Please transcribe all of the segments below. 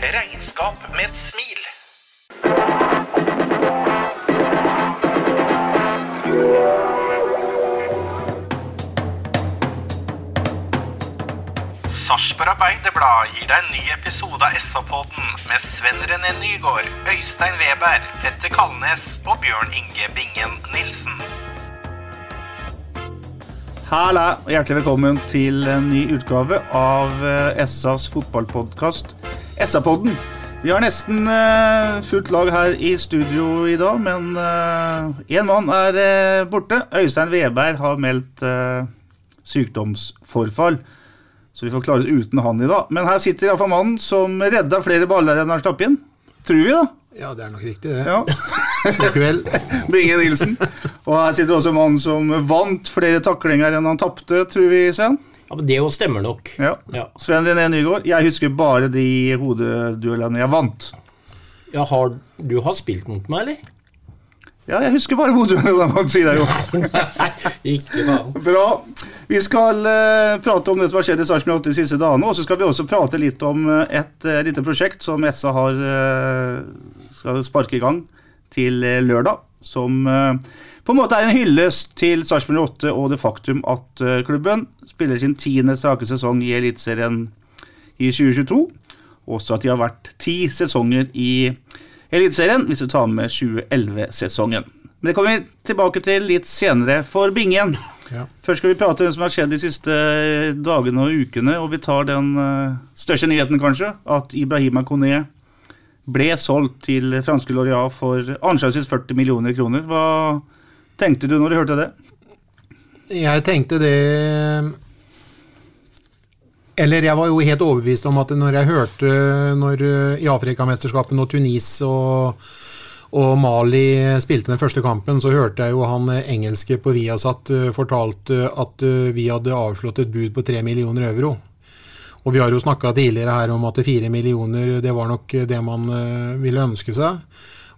Regnskap med et smil. Sarpsborg Arbeiderblad gir deg en ny episode av SA-podden med Sven René Nygård, Øystein Weber, Petter Kalnes og Bjørn Inge Bingen Nilsen. Halla, og hjertelig velkommen til en ny utgave av eh, SAs fotballpodkast, SA-podden. Vi har nesten uh, fullt lag her i studio i dag, men én mann er uh, borte. Øystein Weberg har meldt eh, sykdomsforfall, så vi får klare det uten han i dag. Men her sitter iallfall mannen som redda flere baller enn han slapp inn. Tror vi, da. Ja, det er nok riktig, det. Ja. God kveld. Bingen Nilsen. Og her sitter også mannen som vant flere taklinger enn han tapte, tror vi, Sven. Ja, men Det jo stemmer nok. Ja. Ja. Sven René Nygaard. Jeg husker bare de hodeduellene jeg vant. Ja, har, du har spilt mot meg, eller? Ja, jeg husker bare hodeduellene jeg vant, sier jeg jo. Nei, ikke bare. Bra. Vi skal uh, prate om det som har skjedd i Sarpsborg 8 de siste dagene. Og så skal vi også prate litt om eh, et uh, lite prosjekt som SA har, uh, skal sparke i gang til lørdag. Som på en måte er en hyllest til Sarpsborg 8 og det faktum at eh, klubben spiller sin tiende strake sesong i Eliteserien i 2022. Også at de har vært ti sesonger i Eliteserien, hvis du tar med 2011-sesongen. Men det kommer vi tilbake til litt senere for Bingen. Ja. Først skal vi prate om det som har skjedd de siste dagene og ukene, og vi tar den eh, største nyheten, kanskje, at Ibrahima Kone ble solgt til franske Loria for anslagsvis 40 millioner kroner. Hva tenkte du når du hørte det? Jeg tenkte det Eller jeg var jo helt overbevist om at når jeg hørte når, eh, i Afrikamesterskapet og Tunis og, og Mali spilte den første kampen, så hørte jeg jo han eh, engelske på Viasat eh, fortalte at vi hadde avslått et bud på tre millioner euro. Og vi har jo snakka tidligere her om at fire millioner det var nok det man ville ønske seg.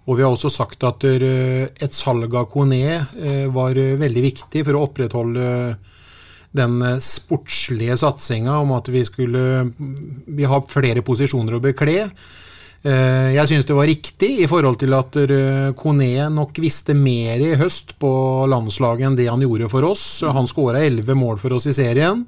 Og vi har også sagt at eh, et salg av Kone eh, var eh, veldig viktig for å opprettholde den sportslige satsinga om at vi skulle Vi har flere posisjoner å bekle. Jeg syns det var riktig i forhold til at Kone nok visste mer i høst på landslaget enn det han gjorde for oss. Han skåra elleve mål for oss i serien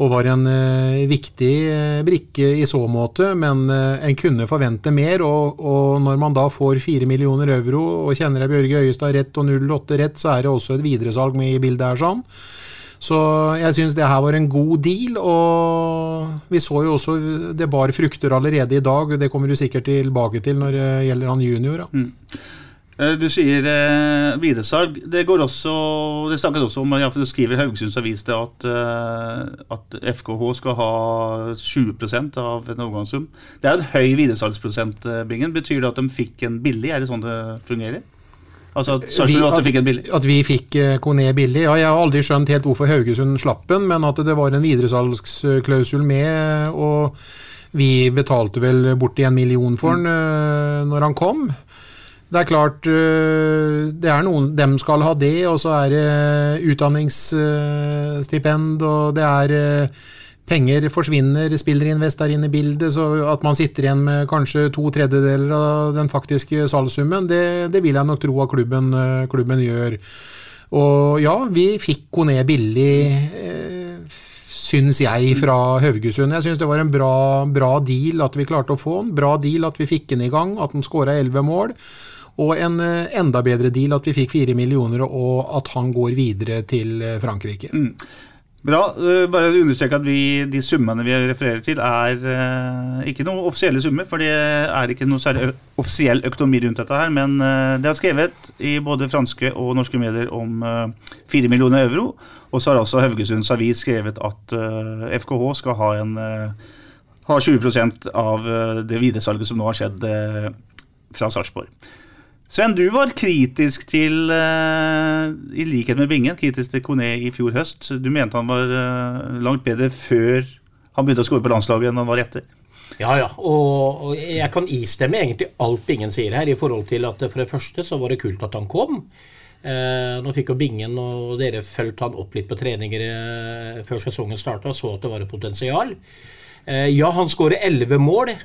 og var en eh, viktig eh, brikke i så måte, men eh, en kunne forvente mer. Og, og når man da får fire millioner euro og kjenner jeg Bjørge Øyestad rett og 08 rett, så er det også et videresalg med i bildet her sånn. Så jeg syns det her var en god deal, og vi så jo også det bar frukter allerede i dag. Det kommer du sikkert tilbake til når det gjelder han junior. Da. Eh, Du sier eh, videresalg. Det går også Det snakkes også om ja, for Du skriver i Haugesunds Avis det at, eh, at FKH skal ha 20% av en overgangssum. Det er en høy videresalgsprosent, eh, Bingen. Betyr det at de fikk en billig? Er det sånn det fungerer? Altså at Sarpsborg fikk en billig? At vi fikk eh, Kone billig. Ja, jeg har aldri skjønt helt hvorfor Haugesund slapp den, men at det var en videresalgsklausul med. og vi betalte vel borti en million for den eh, når han kom. Det er klart eh, det er noen Dem skal ha det, og så er det utdanningsstipend, og det er eh, Penger forsvinner, spillerinvest er inne i bildet, så at man sitter igjen med kanskje to tredjedeler av den faktiske salgssummen, det, det vil jeg nok tro at klubben, eh, klubben gjør. Og ja, vi fikk Kone billig. eh, syns jeg, fra Haugesund. Jeg syns det var en bra, bra deal at vi klarte å få den. Bra deal at vi fikk den i gang, at den skåra elleve mål. Og en eh, enda bedre deal at vi fikk fire millioner, og at han går videre til eh, Frankrike. Mm. Bra. bare Bare understreke at vi, de summene vi refererer til, er eh, ikke noen offisielle summer. For det er ikke noe særlig offisiell økonomi rundt dette her. Men eh, det er skrevet i både franske og norske medier om eh, fire millioner euro. Og så har altså Haugesunds Avis skrevet at eh, FKH skal ha, en, eh, ha 20% av eh, det videresalget som nå har skjedd eh, fra Sarpsborg. Sven, du var kritisk til, eh, i likhet med Bingen, kritisk til Kone i fjor høst. Du mente han var eh, langt bedre før han begynte å skåre på landslaget enn han var etter. Ja, ja. Og, jeg kan istemme egentlig alt Bingen sier her, i forhold til at for det første så var det kult at han kom. Eh, nå fikk jo Bingen og dere fulgt han opp litt på treninger eh, før sesongen starta, så at det var et potensial. Eh, ja, han skårer elleve mål.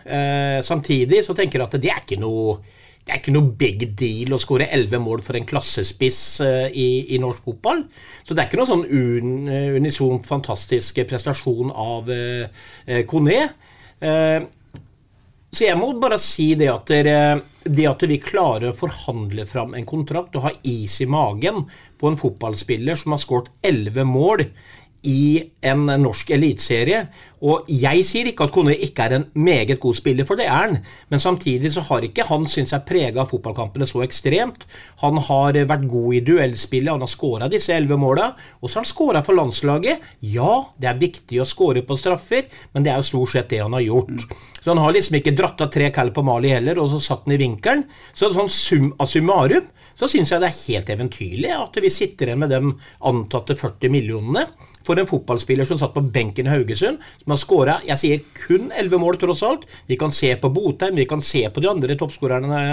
Samtidig så tenker jeg at det er ikke noe det er ikke noe big deal å skåre elleve mål for en klassespiss eh, i, i norsk fotball. Så det er ikke noe sånn un, unisont fantastisk prestasjon av eh, eh, Kone. Eh, så jeg må bare si det at, dere, det at vi klarer å forhandle fram en kontrakt og ha is i magen på en fotballspiller som har skåret elleve mål i en norsk eliteserie. Og jeg sier ikke at Kone ikke er en meget god spiller, for det er han. Men samtidig så har ikke han syns jeg prega fotballkampene så ekstremt. Han har vært god i duellspillet, han har skåra disse elleve måla. Og så har han skåra for landslaget. Ja, det er viktig å skåre på straffer, men det er jo stort sett det han har gjort. Så han har liksom ikke dratt av tre kall på Mali heller, og så satt han i vinkelen. Så sånn sum av summarum så syns jeg det er helt eventyrlig at vi sitter igjen med de antatte 40 millionene for en fotballspiller som satt på benken i Haugesund, som har skåra jeg sier kun 11 mål, tross alt. Vi kan se på Botheim, vi kan se på de andre toppskårerne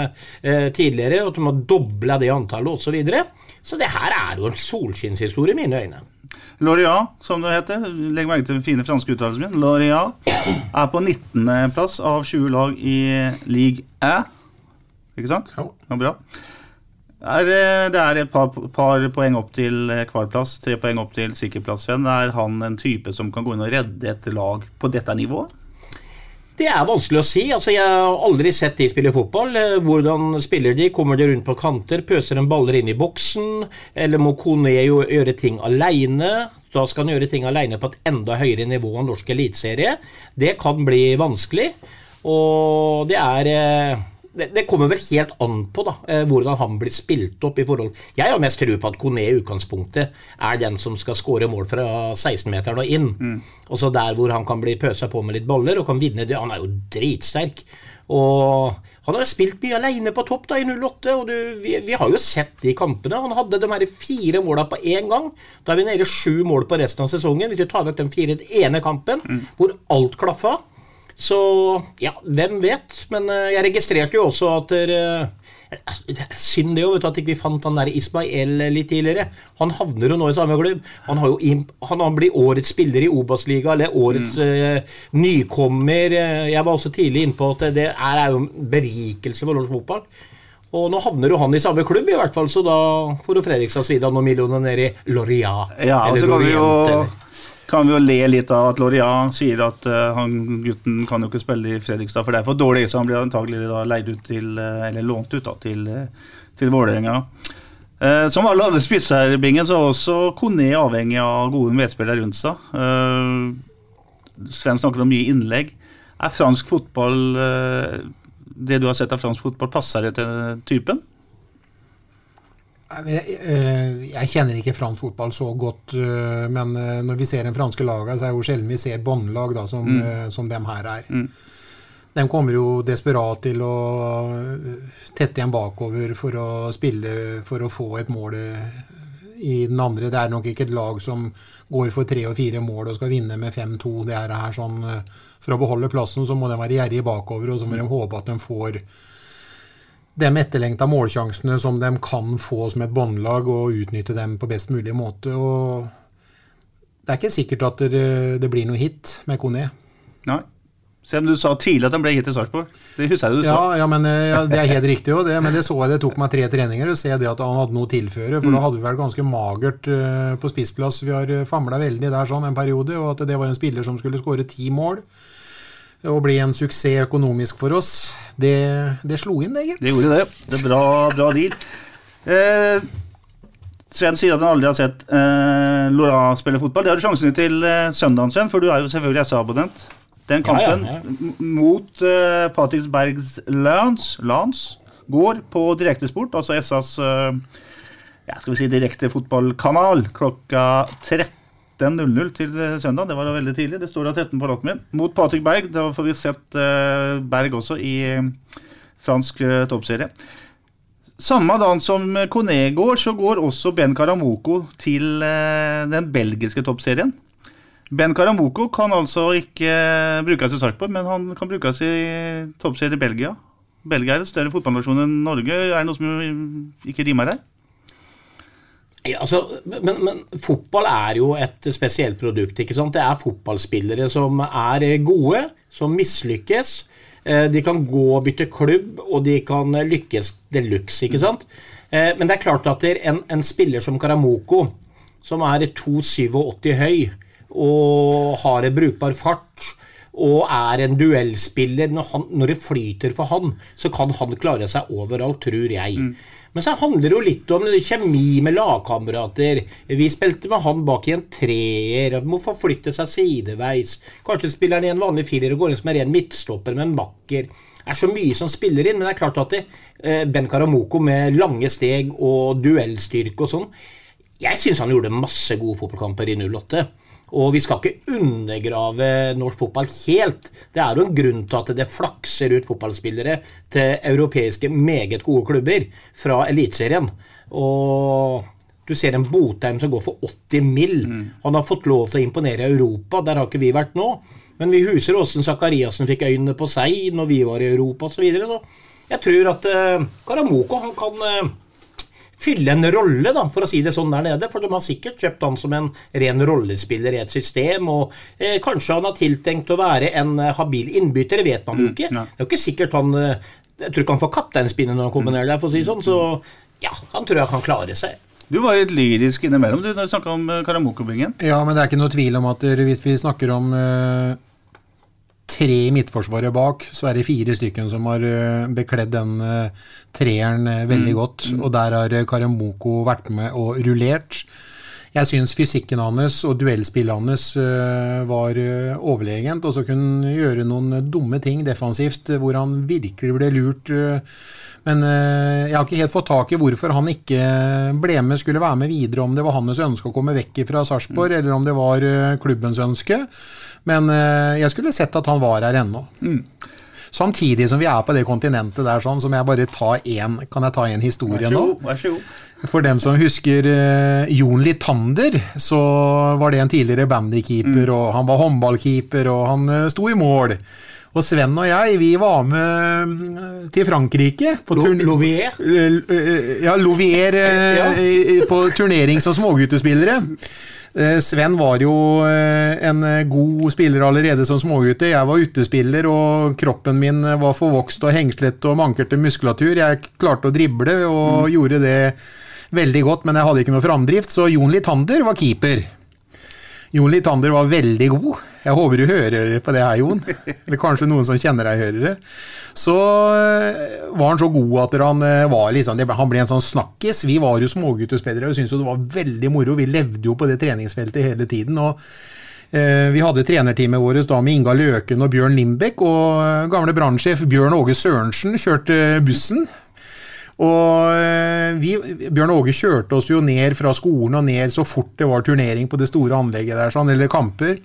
eh, tidligere, at de har dobla det antallet osv. Så, videre. så det her er jo en solskinnshistorie i mine øyne. Loria, som det heter, legg merke til den fine franske uttalelsen min, Loria er på 19.-plass av 20 lag i league Æ. Ikke sant? Ja. Ja, bra. Er, eh, det er et par, par poeng opp til eh, kvalplass, tre poeng opp til sikkerplass. plass. Er han en type som kan gå inn og redde et lag på dette nivået? Det er vanskelig å si. altså Jeg har aldri sett de spille fotball. Eh, Hvordan spiller de? Kommer de rundt på kanter? Pøser de baller inn i boksen? Eller må Kone gjøre ting aleine? Da skal han gjøre ting aleine på et enda høyere nivå enn norsk eliteserie. Det kan bli vanskelig. Og det er eh, det, det kommer vel helt an på da, eh, hvordan han blir spilt opp. i forhold Jeg har mest tro på at Kone i utgangspunktet er den som skal skåre mål fra 16-meteren og inn. Og så der hvor han kan bli pøsa på med litt baller og kan vinne det. Han er jo dritsterk. Og han har jo spilt mye alene på topp da i 08, og du, vi, vi har jo sett de kampene. Han hadde de her fire måla på én gang. Da er vi nede i sju mål på resten av sesongen. Hvis du tar vekk den fire ene kampen, hvor alt klaffa. Så ja, hvem vet? Men eh, jeg registrerte jo også at dere det er Synd det jo, vet du, at ikke vi fant han der Ismael litt tidligere. Han havner jo nå i samme klubb. Han, har jo han, han blir årets spiller i Obos-liga, eller årets eh, nykommer. Eh, Jeg var også tidlig inne på at det er, er jo en berikelse for norsk fotball. Og nå havner jo han i samme klubb, i hvert fall, så da får jo Fredrikstad side av noen millioner ned i Loria. Ja, og så kan vi jo Lorient, eller- kan vi jo le litt av at Lorient sier at uh, han gutten kan jo ikke spille i Fredrikstad, for det er for dårlig, så han blir antagelig da leid ut til, uh, eller lånt ut da, til, uh, til Vålerenga. Som alle andre spisser, Bingen, så er også Kone avhengig av gode medspillere rundt seg. Sven snakker om mye innlegg. Er fransk fotball Det du har sett av fransk fotball, passer det til typen? Jeg, eh, kjenner ikke fransk fotball så godt, eh, men eh, når vi ser den franske laget, så er det jo sjelden vi ser båndlag som, mm. som dem her er. De kommer jo desperat til å tette igjen bakover for å spille for å få et mål i den andre. Det er nok ikke et lag som går for tre og fire mål og skal vinne med 5-2. Det er her sånn, For å beholde plassen så må de være gjerrige bakover, og så må de håpe at de får de etterlengta målsjansene som de kan få som et båndlag, og utnytte dem på best mulig måte. Og det er ikke sikkert at det, det blir noe hit med Kone. Nei. Selv om du sa tidlig at han ble hit til Sarpsborg. Det husker jeg du sa. Ja, ja, men eh, ja, Det er helt riktig, jo, det, men det så jeg det tok meg tre treninger å se det at han hadde noe å tilføre. For da hadde vi vært ganske magert uh, på spissplass. Vi har famla veldig der sånn en periode, og at det var en spiller som skulle skåre ti mål. Og bli en suksess økonomisk for oss. Det, det slo inn, det, gitt. Det gjorde det. Det er bra, bra deal. Eh, Sven sier at han aldri har sett eh, Laura spille fotball. Det har du sjansen til eh, søndagen, Sven, for du er jo selvfølgelig SA-abonnent. Den Ja, ja, kampen ja. mot eh, Patricksbergs Lance, Lance går på direktesport, altså SAs eh, ja, skal vi si direkte fotballkanal klokka 13.00 til eh, søndag. Det var da veldig tidlig. Det står da 13 på lappen min. Mot Patrick Berg. Da får vi sett uh, Berg også i eh, fransk uh, toppserie. Samme dagen som Kone går, så går også Ben Karamoko til uh, den belgiske toppserien. Ben Karamoko kan altså ikke brukes i Sarpsborg, men han kan brukes i toppserie i Belgia. Belgia er en større fotballnasjon enn Norge. Er det noe som ikke rimer her? Ja, altså, men, men fotball er jo et spesielt produkt. ikke sant? Det er fotballspillere som er gode, som mislykkes. Eh, De kan gå og bytte klubb, og de kan lykkes de luxe, ikke sant? Eh, Men det er klart at en, en spiller som Karamoko, som er 2,87 høy og har en brukbar fart, og er en duellspiller når, han, når det flyter for han, så kan han klare seg overalt, tror jeg. Men så handler det jo litt om kjemi med lagkamerater. Vi spilte med han bak i en treer, må forflytte seg sideveis. Kanskje spiller han i en vanlig firer og går inn som en ren midtstopper med en bakker. Det er så mye som spiller inn, men det er klart at det, eh, Ben Karamoko med lange steg og duellstyrke og sånn Jeg syns han gjorde masse gode fotballkamper i 08. Og vi skal ikke undergrave norsk fotball helt. Det er jo en grunn til at det flakser ut fotballspillere til europeiske meget gode klubber fra Eliteserien. Og du ser en Botheim som går for 80 mill. Han har fått lov til å imponere i Europa, der har ikke vi vært nå. Men vi husker åssen Zakariassen fikk øynene på seg når vi var i Europa osv. Så, videre, så jeg tror at uh, Karamoko han kan eh, fylle en rolle, da, for å si det sånn der nede. For de har sikkert kjøpt han som en ren rollespiller i et system. Og eh, kanskje han har tiltenkt å være en eh, habil innbytter, det vet man jo ikke. Det er jo ikke sikkert han eh, Jeg tror ikke han får kapteinspinnet når han kommer ned der, for å si det sånn. Så ja, han tror jeg kan klare seg. Du var litt lyrisk innimellom du, når du snakka om Karamokobingen. Karamoko-bingen. Ja, men det er ikke noe tvil om at eh, hvis vi snakker om eh, tre i midtforsvaret bak, så er det fire stykken som har eh, bekledd den eh, treeren veldig veldig godt. Og der har eh, Karamoko vært med og rullert. Jeg syns fysikken hans og duellspillet hans eh, var eh, overlegent. Og så kunne han gjøre noen dumme ting defensivt eh, hvor han virkelig ble lurt. Eh, Men eh, jeg har ikke helt fått tak i hvorfor han ikke ble med, skulle være med videre. Om det var hans ønske å komme vekk fra Sarpsborg, eller om det var eh, klubbens ønske. Men eh, jeg skulle sett at han var her ennå. Samtidig som vi er på det kontinentet der, sånn, så må jeg bare ta én Kan jeg ta en historie nå? Vær så god. For dem som husker eh, Jon Litander, så var det en tidligere bandykeeper, og han var håndballkeeper, og han eh, sto i mål. Og Sven og jeg, vi var med mm, til Frankrike på Lo- Louvier? Eh, eh, Ja, Louvier eh, Ja. eh, på turnering som småguttespillere. Eh, Sven var jo eh, en eh, god spiller allerede som smågutte. Jeg var utespiller, og kroppen min eh, var forvokst og hengslet og mankerte muskulatur. Jeg klarte å drible og gjorde det veldig godt, men jeg hadde ikke noe framdrift, så Jon Litander var keeper. Jon Litander var veldig god. Jeg håper du hører på det her, Jon. Eller kanskje noen som kjenner deg, hører det. Så eh, var han så god at han eh, var liksom, han ble en sånn snakkis. Vi var jo småguttespillere og syntes jo det var veldig moro. Vi levde jo på det treningsfeltet hele tiden. og eh, vi hadde trenerteamet vårt da med Inga Løken og Bjørn Limbekk, og gamle brannsjef Bjørn Åge Sørensen kjørte bussen. Og eh, vi, Bjørn Åge kjørte oss jo ned fra skolen og ned så fort det var turnering på det store anlegget der, sånn, eller kamper.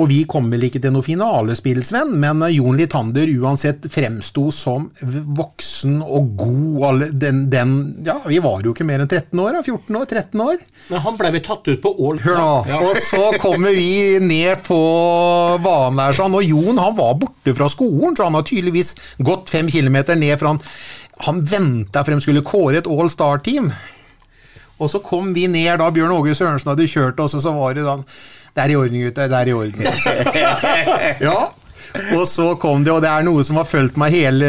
Og vi kom vel ikke til noe finalespill, Sven, men eh, Jon Litander uansett fremsto som voksen og god. Den, den, ja, vi var jo ikke mer enn 13 år, 14 år, 13 år. Men han ble vel tatt ut på Ål. Hør nå. Ja. Og så kommer vi ned på banen der, sånn, og Jon han var borte fra skolen, så han har tydeligvis gått fem kilometer ned, for han, han venta frem skulle kåre et All Star-team. Og så kom vi ned da Bjørn Åge Sørensen hadde kjørt oss, og så var det sånn Det er i orden, gutter. Det er i orden. ja. Og så kom det, og det er noe som har fulgt meg hele,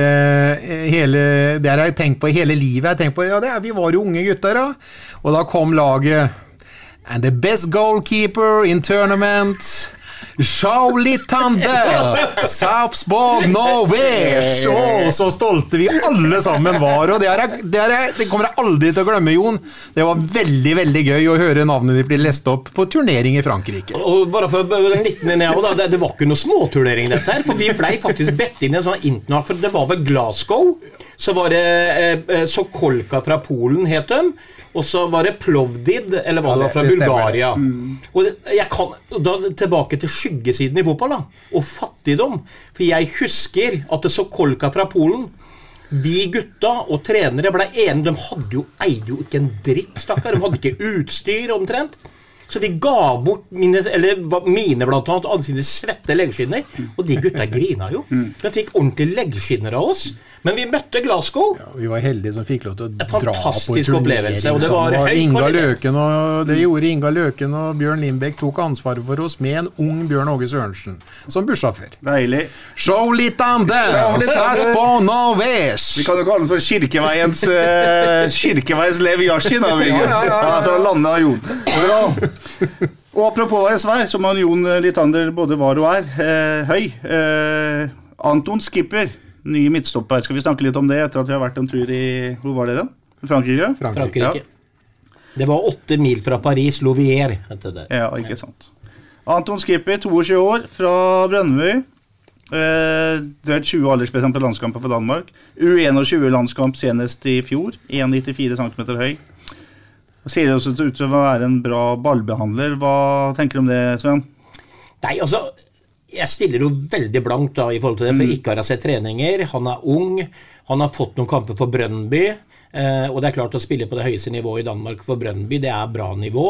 hele Det har jeg tenkt på hele livet. Jeg tenkt på, ja, det er, Vi var jo unge gutter, da. Og da kom laget And the best goalkeeper in tournament Shauli Tandel, Sarpsborg Norway! Å, så stolte vi alle sammen var. Og det, er, jeg- det, er, jeg- det kommer jeg aldri til å glemme, Jon. Det var veldig veldig gøy å høre navnet ditt bli lest opp på turnering i Frankrike. Og bare for den liten ned, da, det, det var ikke noe småturnering, dette her. For vi blei faktisk bedt inn i en sånn internat, for det var vel Glasgow. Så var det eh, eh, Sokolka fra Polen, het de. Og så var det Plovdid, eller hva Ja, det var, det- fra det Bulgaria. Bulgaria. Og jeg kan, da Tilbake til skyggesiden i fotball, da. Og fattigdom. For jeg husker at det Sokolka fra Polen vi gutta og trenere ble enige. De hadde jo, eide jo ikke en dritt, stakkar. De hadde ikke utstyr omtrent. Så vi ga bort mine, eller mine blant annet, alle sine svette leggskinner. Og de gutta grina jo. De fikk ordentlig leggskinner av oss. Men vi møtte Glasgow. Ja, Vi var heldige som fikk lov til å En dra på turnering. og det var høy Inga. Løken og, det gjorde Inga Løken og Bjørn Lindbekk tok ansvaret for oss med en ung Bjørn Åge Sørensen som bussjåfør. Deilig. Show litt andre. Show litt ande. Sarpsborg Norwes! Vi kan jo kalle den for Kirkeveiens uh, Kirkeveiens Lev Yashin. Da, Ja, ja, ja, ja. Fra landet av jorden. Og apropos å være svær, som han Jon Litander både var og er, eh, høy. Eh, Anton Skipper, ny midtstopper. Skal vi snakke litt om det etter at vi har vært en tur i Hvor var dere? Frankrike? Frankrike. Det var åtte mil fra Paris. Louvier heter det. Ja, ikke sant. Anton Skipper, 22 år, fra Brønnøy. Eh, Drøyt 20 aldersbestemt på landskamper for Danmark. U21-landskamp senest i fjor. 1,94 cm høy. Ser det også ut til å være en bra ballbehandler. Hva tenker du om det, Sven? Nei, altså jeg stiller jo veldig blankt da i forhold til det, for ikke har jeg sett treninger. Han er ung, han har fått noen kamper for Brønnby. Eh, og det er klart å spille på det høyeste nivået i Danmark for Brønnby, det er bra nivå.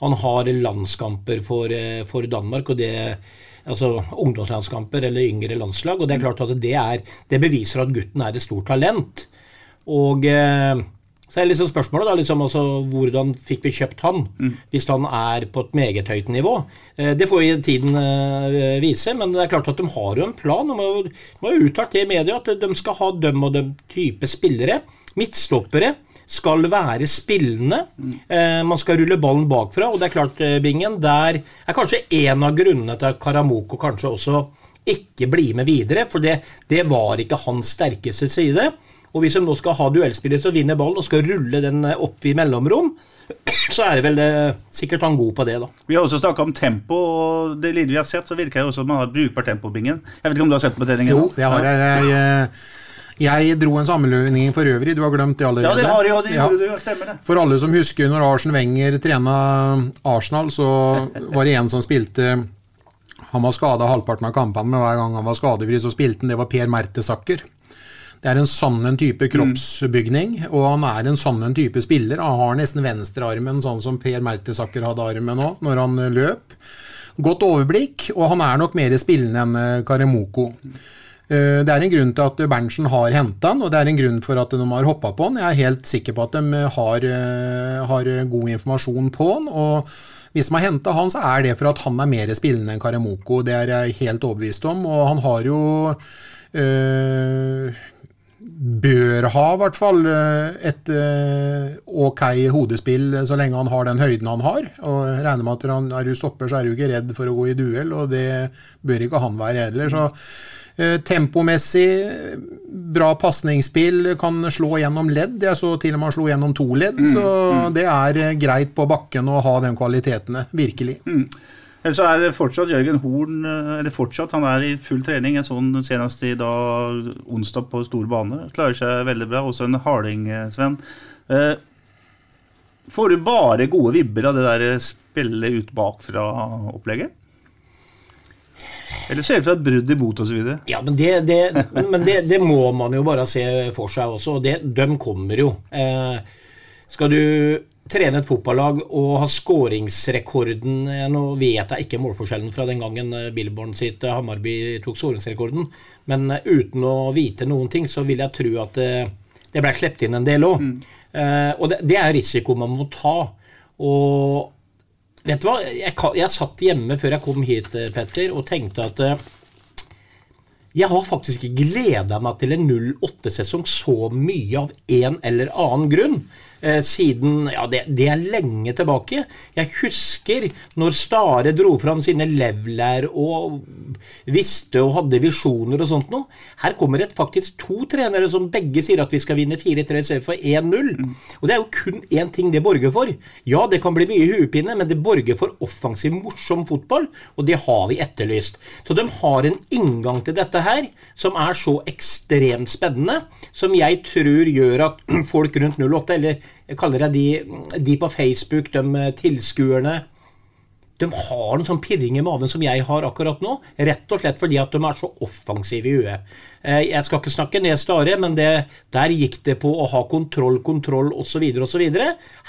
Han har landskamper for, eh, for Danmark, og det altså ungdomslandskamper eller yngre landslag. Og det er klart at det, er, det beviser at gutten er et stort talent. Og eh, så er liksom spørsmålet da, liksom, altså, hvordan fikk vi kjøpt han, hvis han er på et meget høyt nivå? Eh, det får jo tiden eh, vise, men det er klart at de har jo en plan. De har jo, uttalt det i media at de skal ha dem og dem type spillere. Midtstoppere skal være spillende. Eh, man skal rulle ballen bakfra, og det er klart, Bingen, der er kanskje en av grunnene til at Karamoko kanskje også ikke blir med videre, for det, det var ikke hans sterkeste side. Og hvis de nå skal ha duellspillere som vinner ballen og skal rulle den eh, opp i mellomrom, så er det vel eh, sikkert han god på det, da. Vi har også snakka om tempo, og det lille vi har sett, så virker det også som man har brukbar tempo, Bingen. Jeg vet ikke om du har sett på treningen? Jo, det har jeg. Jeg, eh, jeg dro en sammenligning for øvrig, du har glemt det allerede. Ja, det har jeg, det Ja. du. Stemmer det. For alle som husker når Arsen Wenger trena Arsenal, så var det en som spilte Han var skada halvparten av kampene, men hver gang han var skadefri, så spilte han. Det var Per Mertesacker. Det er en sånn en type kroppsbygning, og han er en sånn en type spiller. Han har nesten venstrearmen sånn som Per Mertesaker hadde armen nå, når han eh, løp. Godt overblikk, og han er nok mer spillende enn eh, Karemoko. Eh, Det er en grunn til at Berntsen har henta han, og det er en grunn for at de har hoppa på han. Jeg er helt sikker på at de har, har god informasjon på han. og hvis de har henta han, så er det for at han er mer spillende enn Karemoko. Det er jeg helt overbevist om. Og han har jo øh, Bør ha, i hvert fall, øh, et øh, ok hodespill så lenge han har den høyden han har. Og regner med at han, er du stopper, så er du ikke redd for å gå i duell, og det bør ikke han være heller. så Eh, Tempomessig, bra pasningsspill, kan slå gjennom ledd. Jeg så til og med han slo gjennom to ledd, så det er eh, greit på bakken å ha de kvalitetene. Virkelig. Eller så er det fortsatt Jørgen Horn eh, Eller fortsatt, han er i full trening. Jeg så senest i dag, onsdag på stor bane. Klarer seg veldig bra. Også en harding, Sven. Eh, får du bare gode vibber av det der spillet ut bakfra-opplegget? Eller ser det ut som et brudd i bot osv.? Ja, men, det, det, men, det, det må man jo bare se for seg også, og de kommer jo. Eh, skal du trene et fotballag og ha skåringsrekorden Nå vet jeg ikke målforskjellen fra den gangen eh, Billborn sitt eh, Hammarby tok skåringsrekorden, men eh, uten å vite noen ting, så vil jeg tro at det, det ble sluppet inn en del òg. Eh, og det, det er risiko man må ta. Og vet du hva, jeg, jeg satt hjemme før jeg kom hit, Petter, og tenkte at Jeg har faktisk ikke gleda meg til en 08-sesong så mye av en eller annen grunn. Eh, siden Ja, det, det, er lenge tilbake. Jeg husker når Stare dro fram sine levler og visste og hadde visjoner og sånt noe. Her kommer det faktisk to trenere som begge sier at vi skal vinne 4-3 for 1-0. Mm. Og det er jo kun én ting det borger for. Ja, det kan bli mye huepine, men det borger for offensiv, morsom fotball, og det har vi etterlyst. Så de har en inngang til dette her som er så ekstremt spennende, som jeg tror gjør at folk rundt 08, eller jeg kaller det de, de på Facebook, de eh, tilskuerne de har en sånn pirring i maven som jeg har akkurat nå. Rett og slett fordi at de er så offensive i huet. Eh, jeg skal ikke snakke ned Stare, men det, der gikk det på å ha kontroll, kontroll osv. osv.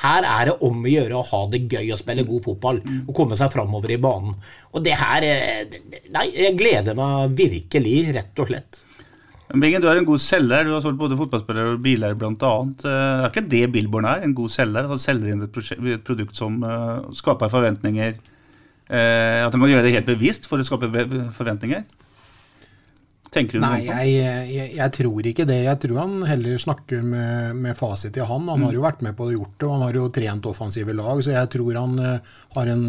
Her er det om å gjøre å ha det gøy og spille god fotball og komme seg framover i banen. Og det her eh, Nei, jeg gleder meg virkelig, rett og slett. Bingen, du er en god selger. Du har solgt både fotballspillere og biler bl.a. Eh, er ikke det Billborn er? En god selger? Han selger inn et, produkt som uh, skaper forventninger. Uh, at man må gjøre det helt bevisst for å skape forventninger? Tenker du Nei, jeg, jeg, jeg, tror ikke det. Jeg tror han heller snakker med, med fasit i han. Han mm. har jo vært med på det gjort det, og han har jo trent offensive lag, så jeg tror han uh, har en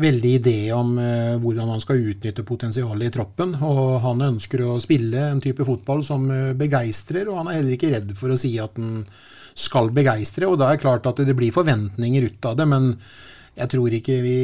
veldig idé om uh, hvordan han skal utnytte potensialet i troppen. Og han ønsker å spille en type fotball som uh, begeistrer, og han er heller ikke redd for å si at han skal begeistre. Og da er det klart at det blir forventninger ut av det, men jeg tror, ikke vi,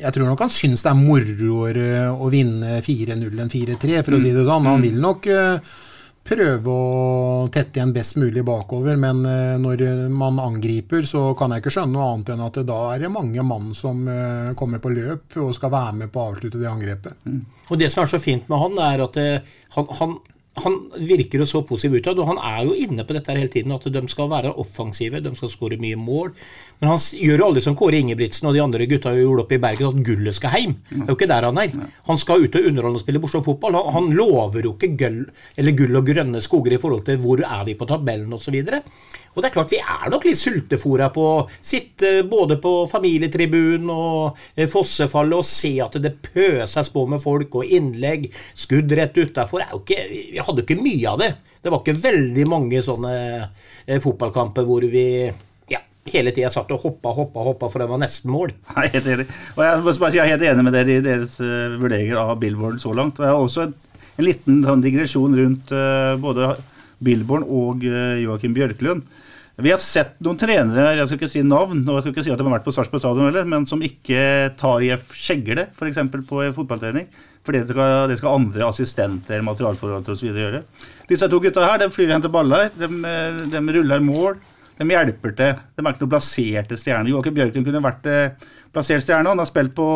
jeg tror nok han syns det er moroere å vinne 4-0 enn 4-3, for å si det sånn. Han mm. vil nok uh, prøve å tette igjen best mulig bakover. Men eh, når man angriper, så kan jeg ikke skjønne noe annet enn at da er det mange mann som eh, kommer på løp og skal være med på å avslutte det angrepet. Mm. Og Det som er så fint med han, er at eh, han, han han virker jo så positiv utad, og han er jo inne på dette hele tiden, at de skal være offensive, de skal skåre mye mål. Men han gjør jo aldri som Kåre Ingebrigtsen og de andre gutta gjorde oppe i Bergen, at gullet skal hjem. Det er jo ikke der han er. Han skal ut og underholde og spille morsom fotball. Han, han, lover jo ikke gull, gull og grønne skoger i forhold til hvor er vi på tabellen osv. Og det er klart, vi er nok litt sultefòra på å sitte både på familietribunen og eh, fossefallet og se at det pøses på med folk og innlegg, skudd rett utafor. Vi hadde jo ikke mye av det. Det var ikke veldig mange sånne eh, fotballkamper hvor vi hele tida satt og hoppa, hoppa, hoppa, for det var nesten mål. Jeg er helt enig. Og jeg, er helt enig med dere i deres uh, vurderinger av Billboard så langt. Og jeg har også en, en liten sånn digresjon rundt både Billboard og uh, Joakim Bjørklund. Vi har sett noen trenere, jeg skal ikke si navn, og jeg skal ikke si at de har vært på Sarpsborg stadion heller, men som ikke tar i skjegle, f.eks. på fotballtrening. Fordi det skal, det skal andre assistenter, materialforvaltere osv. gjøre. Disse to gutta her de flyr og henter baller, de, de, ruller mål. De hjelper til. De er ikke noen plasserte stjerner. Joakim Bjørklund kunne vært eh, plassert stjerne. Han har spilt på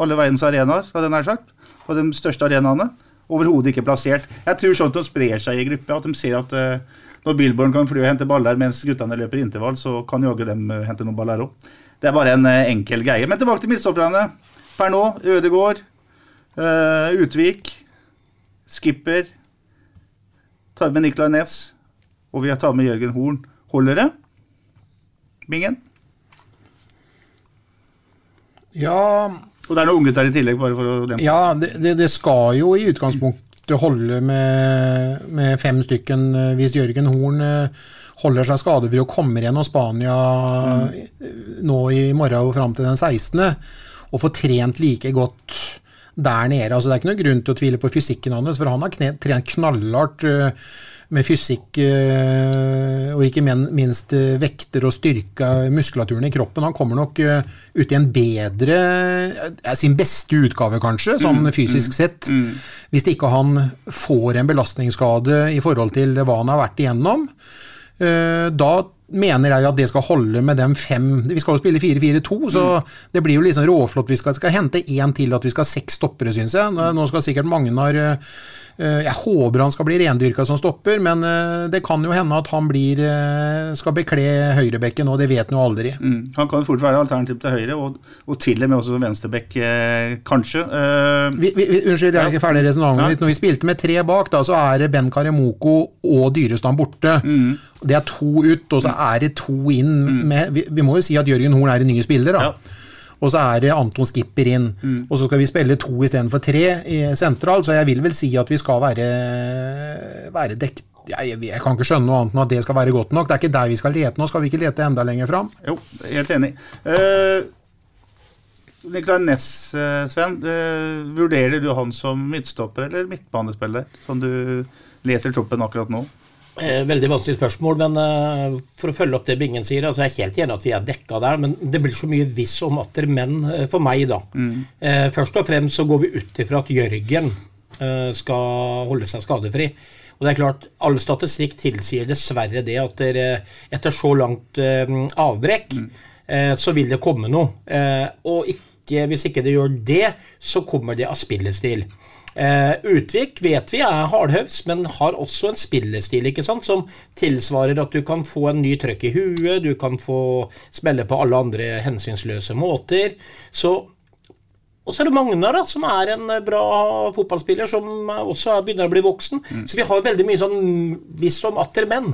alle verdens arenaer, hadde jeg nær sagt. På de største arenaene. Overhodet ikke plassert. Jeg tror at de sprer seg i gruppa, at de ser at uh, når Billborn kan fly og hente baller mens guttene løper intervall, så kan jaggu dem eh, hente noen baller òg. Det er bare en eh, enkel greie. Men tilbake til midtstopperne. Per nå Ødegård, uh, Utvik, Skipper. Tar med Nicolay Næss. Og vi har tatt med Jørgen Horn. Holder det? Bingen? Ja Og det er noen unggutter i tillegg, bare for å dempe. Ja, det, det, det skal jo i utgangspunktet holde med, med fem stykken eh, hvis Jørgen Horn eh, holder seg skadefri og kommer av Spania mm. nå i morgen og fram til den 16., og får trent like godt der nede. Altså, det er ikke noe grunn til å tvile på fysikken hans, for han har trent knallhardt eh, med fysikk eh, og ikke minst eh, vekter og styrka muskulaturen i kroppen. Han kommer nok eh, ut i en bedre Sin beste utgave, kanskje, sånn mm, fysisk mm, sett. Mm. Hvis ikke han får en belastningsskade i forhold til hva han har vært igjennom. Da mener jeg at det skal holde med dem fem Vi skal jo spille 4-4-2, så mm. det blir jo liksom råflott. Vi skal, skal hente én til at vi skal ha seks stoppere, syns jeg. Nå skal sikkert Magnar jeg håper han skal bli rendyrka som stopper, men eh, det kan jo hende at han blir, eh, skal bekle høyrebekken, og det vet han jo aldri. Mm. Han kan fort være alternativ til høyre, og, og til og med også venstrebekk, kanskje. Vi, vi, unnskyld, jeg er ikke ferdig resonnementet ja. Når vi spilte med tre bak, da, så er det Ben Karemoko og Dyrestam borte. Mm. Det er to ut, og så er det to inn. Mm. Med, vi, vi, må jo si at Jørgen Horn er en ny spiller. da. Ja. Og så er det Anton Skipper inn. Og så skal vi spille to istedenfor tre i sentral, så jeg vil vel si at vi skal være, være dekt jeg, jeg, kan ikke skjønne noe annet enn at det skal være godt nok. Det er ikke der vi skal lete nå. Skal vi ikke lete enda lenger fram? Jo, helt enig. Uh, Nicolai Næss, uh, Sven. Uh, vurderer du han som midtstopper eller midtbanespiller, som du leser troppen akkurat nå? Veldig vanskelig spørsmål, men uh, for å følge opp det Bingen sier, altså jeg er helt enig at vi er dekka der, men det blir så mye viss om atter menn uh, for meg, da. Mm. Først og fremst så går vi ut ifra at Jørgen skal holde seg skadefri. Og det er klart, All statistikk tilsier dessverre det at etter så langt eh, avbrekk, mm. eh, så vil det komme noe. Eh, og ikke, hvis ikke det gjør det, så kommer det av spillestil. Eh, Utvik vet vi er hardhøvs, men har også en spillestil ikke sant, som tilsvarer at du kan få en ny trøkk i huet, du kan få spille på alle andre hensynsløse måter. Så og så er det Magnar, da, som er en bra fotballspiller, som også begynner å bli voksen. Mm. Så vi har veldig mye sånn hvis om atter menn.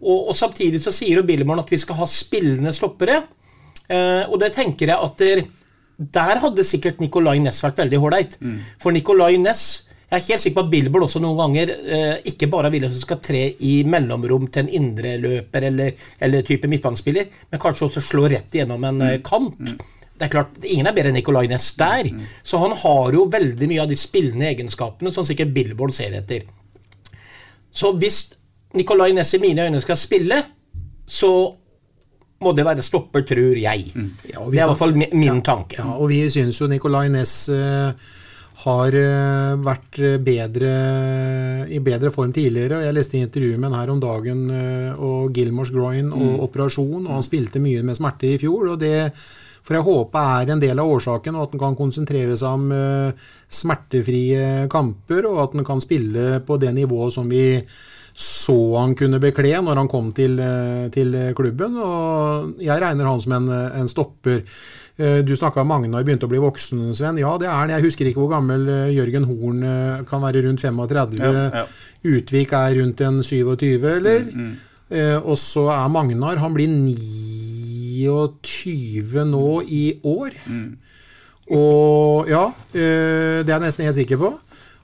Og, og, samtidig så sier jo Billemann at vi skal ha spillende stoppere. Eh, og det tenker jeg at der, der hadde sikkert Nicolay Næss vært veldig ålreit. Mm. For Nicolay Næss jeg er helt sikker på at Billboard også noen ganger eh, ikke bare vil at du skal tre i mellomrom til en indreløper eller, eller type midtbanespiller, men kanskje også slå rett igjennom en mm. kant. Mm det er klart, Ingen er bedre enn Nicolay Næss der. Mm. Så han har jo veldig mye av de spillende egenskapene som sikkert Billboard ser etter. Så hvis Nicolay Næss i mine øyne skal spille, så må det være stopper, tror jeg. Mm. Ja, det er i hvert fall min ja, tanke. Ja, og vi synes jo Nicolay Næss uh, har uh, vært bedre i bedre form tidligere. og Jeg leste intervjuet med han her om dagen uh, og Gilmors groin og mm. operasjon, og han spilte mye med smerter i fjor. og det for jeg håper er en del av årsaken, og at han kan konsentrere seg om smertefrie kamper, og at han kan spille på det nivået som vi så han kunne bekle når han kom til, uh, til klubben. Og jeg regner han som en, en stopper. Uh, du snakka om Magnar begynte å bli voksen, Sven. Ja, det er han. Jeg husker ikke hvor gammel Jørgen Horn kan være rundt 35. Ja, ja. Utvik er rundt en 27, eller? Mm, mm. og så er Magnar Han blir 29 nå i år. Mm. Og ja, eh, det er jeg nesten helt sikker på.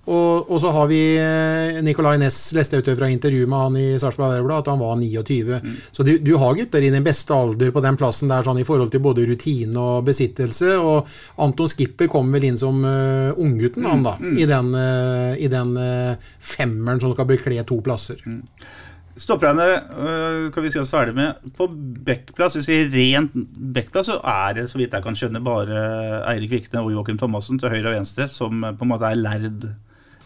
Og, og, så har vi eh, Nicolay Næss, leste jeg ut fra intervjuet med han i Sarpsborg Arbeiderblad, at han var 29. Mm. Så du, du, har gutter i din beste alder på den plassen der sånn i forhold til både rutine og besittelse. Og Anton Skipper kom vel inn som uh, unggutten, han da, mm. i den, uh, i den uh, femmeren som skal bekle to plasser. Mm. Stopperne øh, kan vi si oss ferdig med. På backplass, hvis vi rent backplass, så er det så vidt jeg kan skjønne bare Eirik Vikne og Joakim Thomassen til høyre og venstre som på en måte er lærd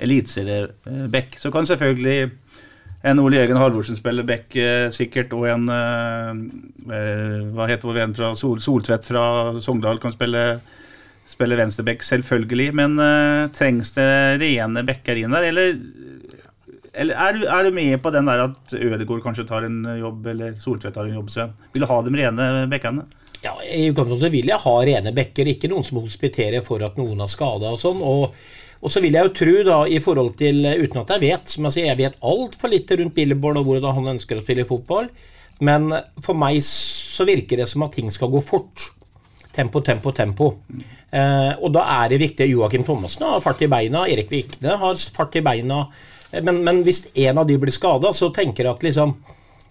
eliteserieback. Så kan selvfølgelig en Ole Jørgen Halvorsen spille back øh, sikkert, og en øh, Hva heter vår venn fra Sol, Soltvedt fra Sogndal kan spille, spille venstreback, selvfølgelig. Men trengs det rene backer inn der, eller eller er du, er du, med på den der at Ødegaard kanskje tar en jobb, eller Soltvedt tar en jobb? Så vil du ha de rene bekkene? Ja, I utgangspunktet vil jeg ha rene bekker, ikke noen som hospiterer for at noen har skada og sånn. og og så vil jeg jo tro, da, i forhold til, uten at jeg vet som Jeg sier, jeg vet altfor lite rundt Billborn og hvordan han ønsker å spille fotball, men for meg så virker det som at ting skal gå fort. Tempo, tempo, tempo. Eh, og da er det viktig. Joakim Thomassen har fart i beina, Erik Vikne har fart i beina. Men, men hvis en av de blir skada, så tenker jeg at liksom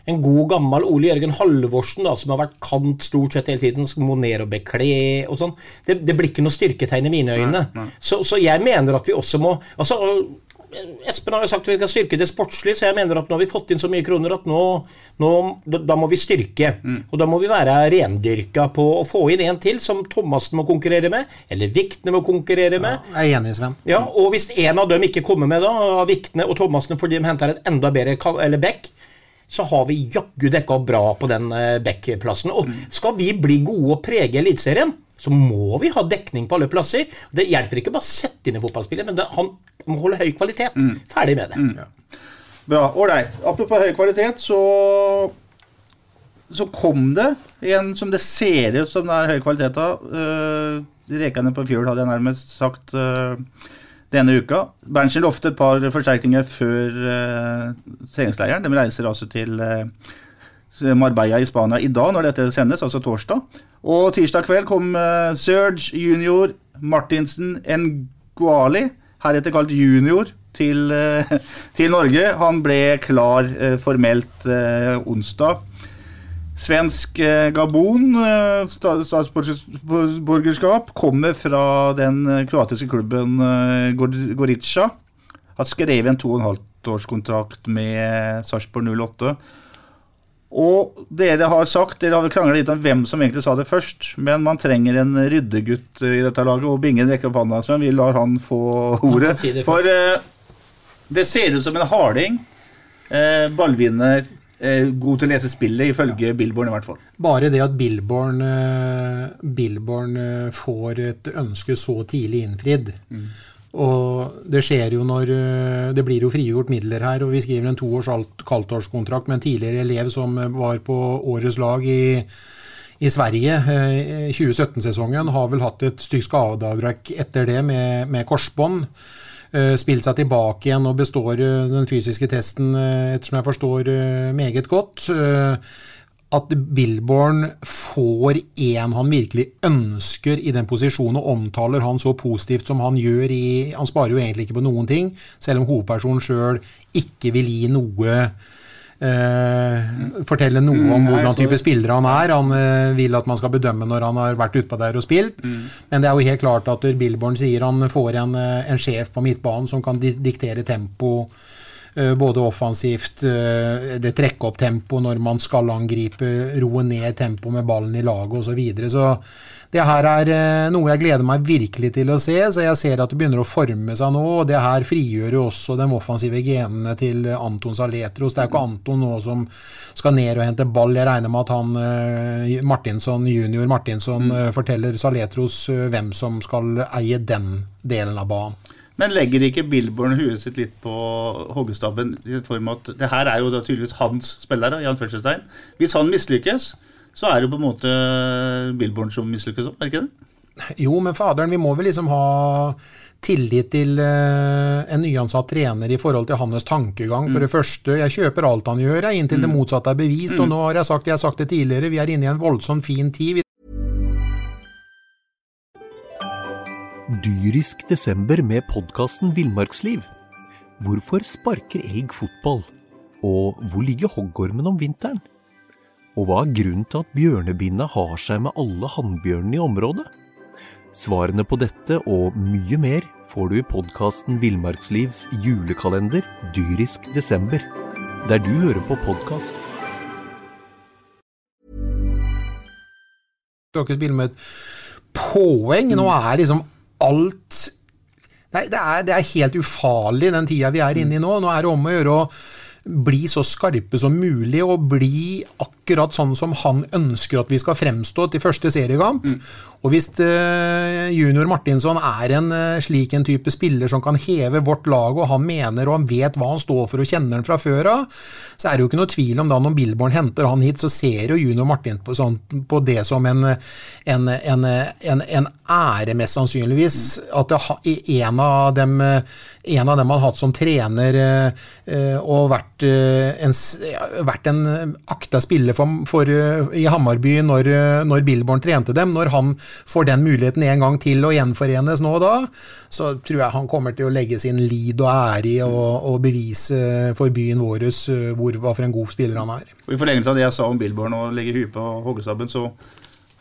en god, gammel Ole Jørgen Halvorsen, da, som har vært kant stort sett hele tiden, som må ned og bekle og sånn, det, det, blir ikke noe styrketegn i mine øyne. Nei, nei. Så, så, jeg mener at vi også må altså Espen har jo sagt at vi skal styrke det sportslige, så jeg mener at nå har vi fått inn så mye kroner at nå, nå da må vi styrke. Mm. Og da må vi være rendyrka på å få inn en til som Thomassen må konkurrere med, eller Viktene må konkurrere med. Ja, jeg er enig, Sven. Ja, og hvis en av dem ikke kommer med, da, Viktene og Thomassen fordi de henter en enda bedre eller back, så har vi jaggu dekka bra på den uh, backplassen. Og skal vi bli gode og prege Eliteserien, så må vi ha dekning på alle plasser. Det hjelper ikke bare å sette inn en fotballspiller, men han må holde høy kvalitet. Mm. Ferdig med det. Mm. Ja. Bra. Ålreit. Apropos høy kvalitet, så så kom det en som det ser ut som det er høy kvalitet av. Uh, Rekene på fjøl hadde jeg nærmest sagt uh, denne uka. Berntsen lovte et par forsterkninger før uh, treningsleiren. De reiser altså til uh, Marbella i Spania i dag, når dette sendes, altså torsdag. Og tirsdag kveld kom uh, Serge junior Martinsen Nguali, heretter kalt junior, til, uh, til Norge. Han ble klar formelt onsdag. Svensk eh, Gabon, eh, statsborgerskap, kommer fra den eh, kroatiske klubben Gor- Gorica. Har skrevet en 2,5-årskontrakt med Sarpsborg 08. Og dere har sagt, dere har krangla litt om hvem som egentlig sa det først, men man trenger en ryddegutt i dette laget, og Bingen rekker opp hånda, Sven. Vi lar han få ordet. si det For uh, det ser ut som en harding. Uh, ballvinner. Eh, god til å lese spillet, ifølge Billborn i hvert fall. Bare det at Billborn, eh, Billborn eh, får et ønske så tidlig innfridd. Og det skjer jo når Det blir jo frigjort midler her, og vi skriver en toårs kaldtårskontrakt med en tidligere elev som var på årets lag i, i Sverige eh, i 2017-sesongen. Har vel hatt et stygt skadeavbrekk etter det med, med korsbånd. Eh, Spilt seg tilbake igjen og består eh, den fysiske testen, eh, ettersom jeg forstår, meget godt. At Billborn får en han virkelig ønsker i den posisjonen, og omtaler han så positivt som han gjør i Han sparer jo egentlig ikke på noen ting, selv om hovedpersonen sjøl ikke vil gi noe eh, Fortelle noe om Mm, nei, hvordan type spiller han er. Han eh, vil at man skal bedømme når han har vært utpå der og spilt. Men det er jo helt klart at Billborn sier han får en, eh, en sjef på midtbanen som kan di diktere tempo. eh, Både offensivt, eh, det trekke opp tempo når man skal angripe, roe ned tempo med ballen i laget osv. Så, videre. så det her er eh, noe jeg gleder meg virkelig til å se. Så jeg ser at det begynner å forme seg nå. og Det her frigjør jo også de offensive genene til Anton Saletros. Det er ikke Anton nå som skal ned og hente ball. Jeg regner med at han eh, Martinsson, junior Martinsson mm. forteller Saletros eh, hvem som skal eie den delen av banen. Men legger ikke Billborn huet sitt litt på hoggestabben i form av at det her er jo da tydeligvis hans spillere, Jan Førstestein. Hvis han mislykkes, så er det jo på en måte Billborn som mislykkes òg, er det ikke det? Jo, men faderen, vi må vel liksom ha tillit til eh, en nyansatt trener i forhold til hans tankegang. For det første, jeg kjøper alt han gjør, jeg, inntil det motsatte er bevist. Og nå har jeg sagt, jeg har sagt det tidligere, vi er inne i en voldsomt fin tid. Vi Dyrisk desember med podkasten Villmarksliv. Hvorfor sparker elg fotball? Og hvor ligger hoggormen om vinteren? Og hva er grunnen til at bjørnebinna har seg med alle hannbjørnene i området? Svarene på dette og mye mer får du i podkasten Villmarkslivs julekalender Dyrisk desember, der du hører på podkast. skal ikke spille med et poeng. Nå er liksom alt Nei, det er, det er helt ufarlig den tida vi er inne i nå. Nå er det om å gjøre å bli så skarpe som mulig og bli akkurat sånn som han ønsker at vi skal fremstå til første seriekamp. Og hvis uh, junior Martinsson er en uh, slik en type spiller som kan heve vårt lag, og han mener og han vet hva han står for og kjenner den fra før av, så er det jo ikke noe tvil om da når Billborn henter han hit, så ser jo junior Martin på, sånn, på det som en, en, en, en, en ære, mest sannsynligvis. At det, en av dem en av dem han har hatt som trener eh, og vært en, vært en akta spiller for, for, eh, i Hammarby når, eh, når Billborn trente dem. Når han får den muligheten en gang til å gjenforenes nå og da, så tror jeg han kommer til å legge sin lid og ære i å bevise for byen vår eh, hvor, hva for en god spiller han er. Og I forlengelse av det jeg sa om Billborn og legge huet på hoggestabben, så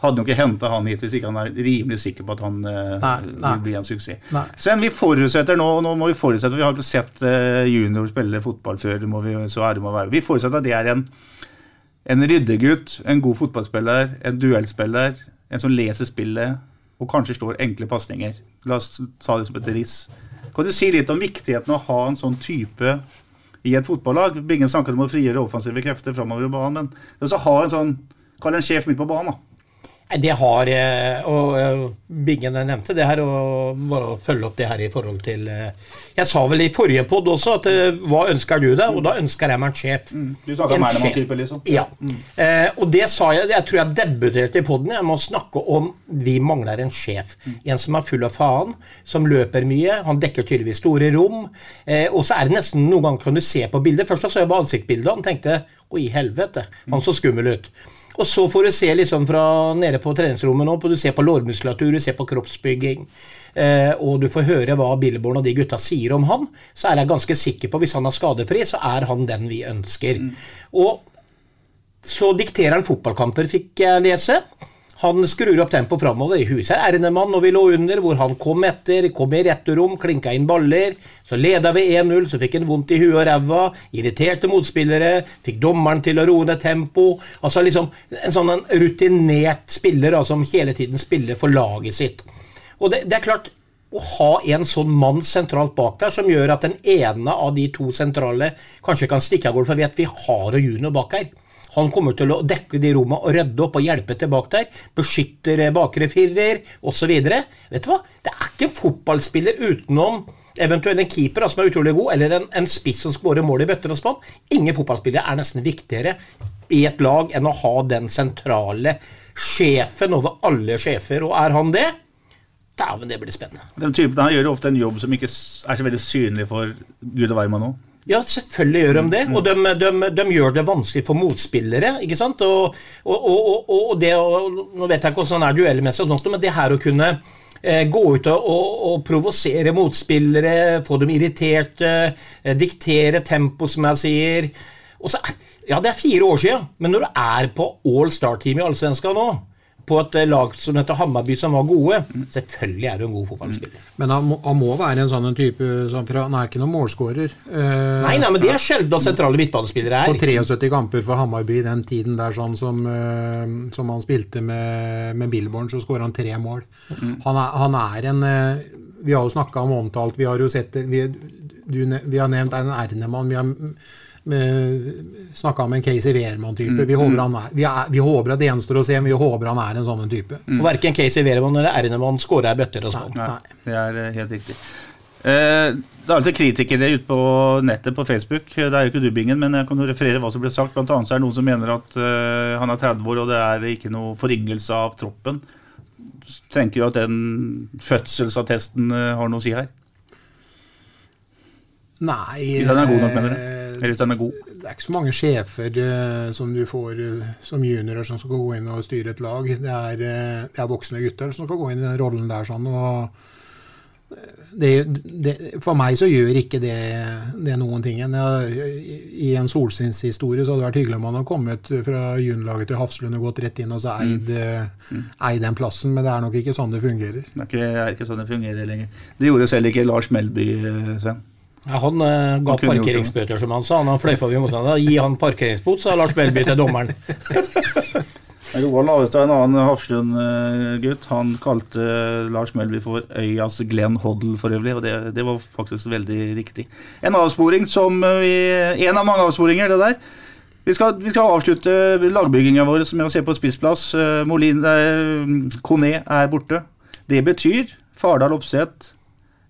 hadde jo ikke henta han hit hvis ikke han er rimelig sikker på at han vil bli en suksess. Nei. Sven, vi forutsetter nå, nå må vi forutsette, for vi har ikke sett junior spille fotball før, det må vi, så ærlig må være. Vi forutsetter at det er en, en ryddegutt, en god fotballspiller, en duellspiller, en som leser spillet og kanskje slår enkle pasninger. La oss ta det som et riss. Kan du si litt om viktigheten av å ha en sånn type i et fotballag? Bingen snakker om å frigjøre offensive krefter framover i banen, men også ha en sånn Kall en sjef midt på banen, da. Det har eh, Og eh, Bingen nevnte det her, og bare å følge opp det her i forhold til eh, Jeg sa vel i forrige pod også at hva ønsker du deg? Og da ønsker jeg meg en sjef. Du snakka En om. Ernemann-type, liksom? Ja. Eh, og det sa jeg Jeg tror jeg debuterte i poden. Jeg må snakke om vi mangler en sjef. En som er full av faen, som løper mye. Han dekker tydeligvis store rom. Eh, og så er det nesten noen ganger kan du se på bildet. Først så jeg på ansiktsbildet, og han tenkte Oi, helvete, han så skummel ut. Og så får du se liksom fra nede på treningsrommet nå, du ser på lårmuskulatur, du ser på kroppsbygging, eh, og du får høre hva Billborn og de gutta sier om han, så er jeg ganske sikker på, hvis han er skadefri, så er han den vi ønsker. Og så dikterer han fotballkamper, fikk jeg lese. Han skrur opp tempoet framover. I huset er Ernemann, og vi lå under, hvor han kom etter, kom i returrom, klinka inn baller. Så leda vi 1-0, så fikk han vondt i huet og ræva, irriterte motspillere, fikk dommeren til å roe ned tempo. Altså liksom en sånn en rutinert spiller da, som hele tiden spiller for laget sitt. Og det, det er klart, å ha en sånn mann sentralt bak der, som gjør at den ene av de to sentrale kanskje kan stikke av gårde, for vet vi har jo junior bak her. Han kommer til å dekke de rommene og rydde opp og hjelpe til bak der. Beskytter eh, bakre firer osv. Vet du hva? Det er ikke en fotballspiller utenom eventuelt en keeper som er utrolig god, eller en, en spiss som skårer mål i bøtter og spann. Ingen fotballspillere er nesten viktigere i et lag enn å ha den sentrale sjefen over alle sjefer. Og er han det, dæven, det blir spennende. Den typen her gjør ofte en jobb som ikke er så veldig synlig for gud og hvermann nå. Ja, selvfølgelig gjør de det. Og de, de, de gjør det vanskelig for motspillere. ikke sant? Og, og, og, og, og det Nå vet jeg ikke hvordan det er duellmessig, men det her å kunne eh, gå ut og provosere motspillere, få dem irriterte, eh, diktere tempo, som jeg sier og så, Ja, det er fire år siden, men når du er på all star-team i Allsvenskan nå, på et lag som heter Hammarby, som var gode, selvfølgelig er du en god fotballspiller. Men han må, han må være en sånn type som fra, Han er ikke noen målskårer. Uh, Nei, nei, men det er sjelden sentrale midtbanespillere På er. 73 kamper for Hammarby den tiden der sånn som, uh, som han spilte med, med Billborn, så skåra han tre mål. Han, er, han er en uh, Vi har jo snakka om omtalt, vi har jo sett Vi, du, vi har nevnt en Ernemann. Vi har snakka om en Casey Wehrmann-type. Vi, håper han er- vi, er- vi håper at det gjenstår å se, men vi håper han er en sånn type. type. Og Verken Casey Wehrmann eller Ernemann skåra i bøtter og spann. Nei, det er eh, helt riktig. Eh, det er alltid kritikere ute på nettet på Facebook. Det er jo ikke du, Bingen, men jeg kan jo referere hva som ble sagt. Blant annet så er det noen som mener at eh, han er 30 år, og det er ikke noe foryngelse av troppen. Tenker jo at den fødselsattesten eh, har noe å si her. Nei Hvis den er god nok, mener du? Hvis den er god. Det er ikke så mange sjefer uh, som du får uh, som juniorer som skal gå inn og styre et lag. Det er, uh, det er voksne gutter som skal gå inn i den rollen der. sånn, det, det, For meg så gjør ikke det, det noen ting. Jeg, I en solskinnshistorie så hadde det vært hyggelig om han hadde kommet fra juniorlaget til Hafslund og gått rett inn og så eid, mm. eid den plassen, men det er nok ikke sånn det fungerer. Det er ikke, er ikke sånn det fungerer lenger. Det gjorde selv ikke Lars Melby, Sven. Ja, han eh, ga Han parkeringsbøter, som han sa. Han fløy vi motstanderen. Gi han parkeringsbot, sa Lars Melby til dommeren. Roald Avestad, en annen Hafslund-gutt, han kalte Lars Melby for øyas Glenn Hoddle for øvrig, og det, det var faktisk veldig riktig. En avsporing som eh, vi En av mange avsporinger, det der. Vi skal, vi skal avslutte lagbygginga vår med å se på spissplass. Eh, Molin, eh, Kone er borte. Det betyr Fardal Opseth,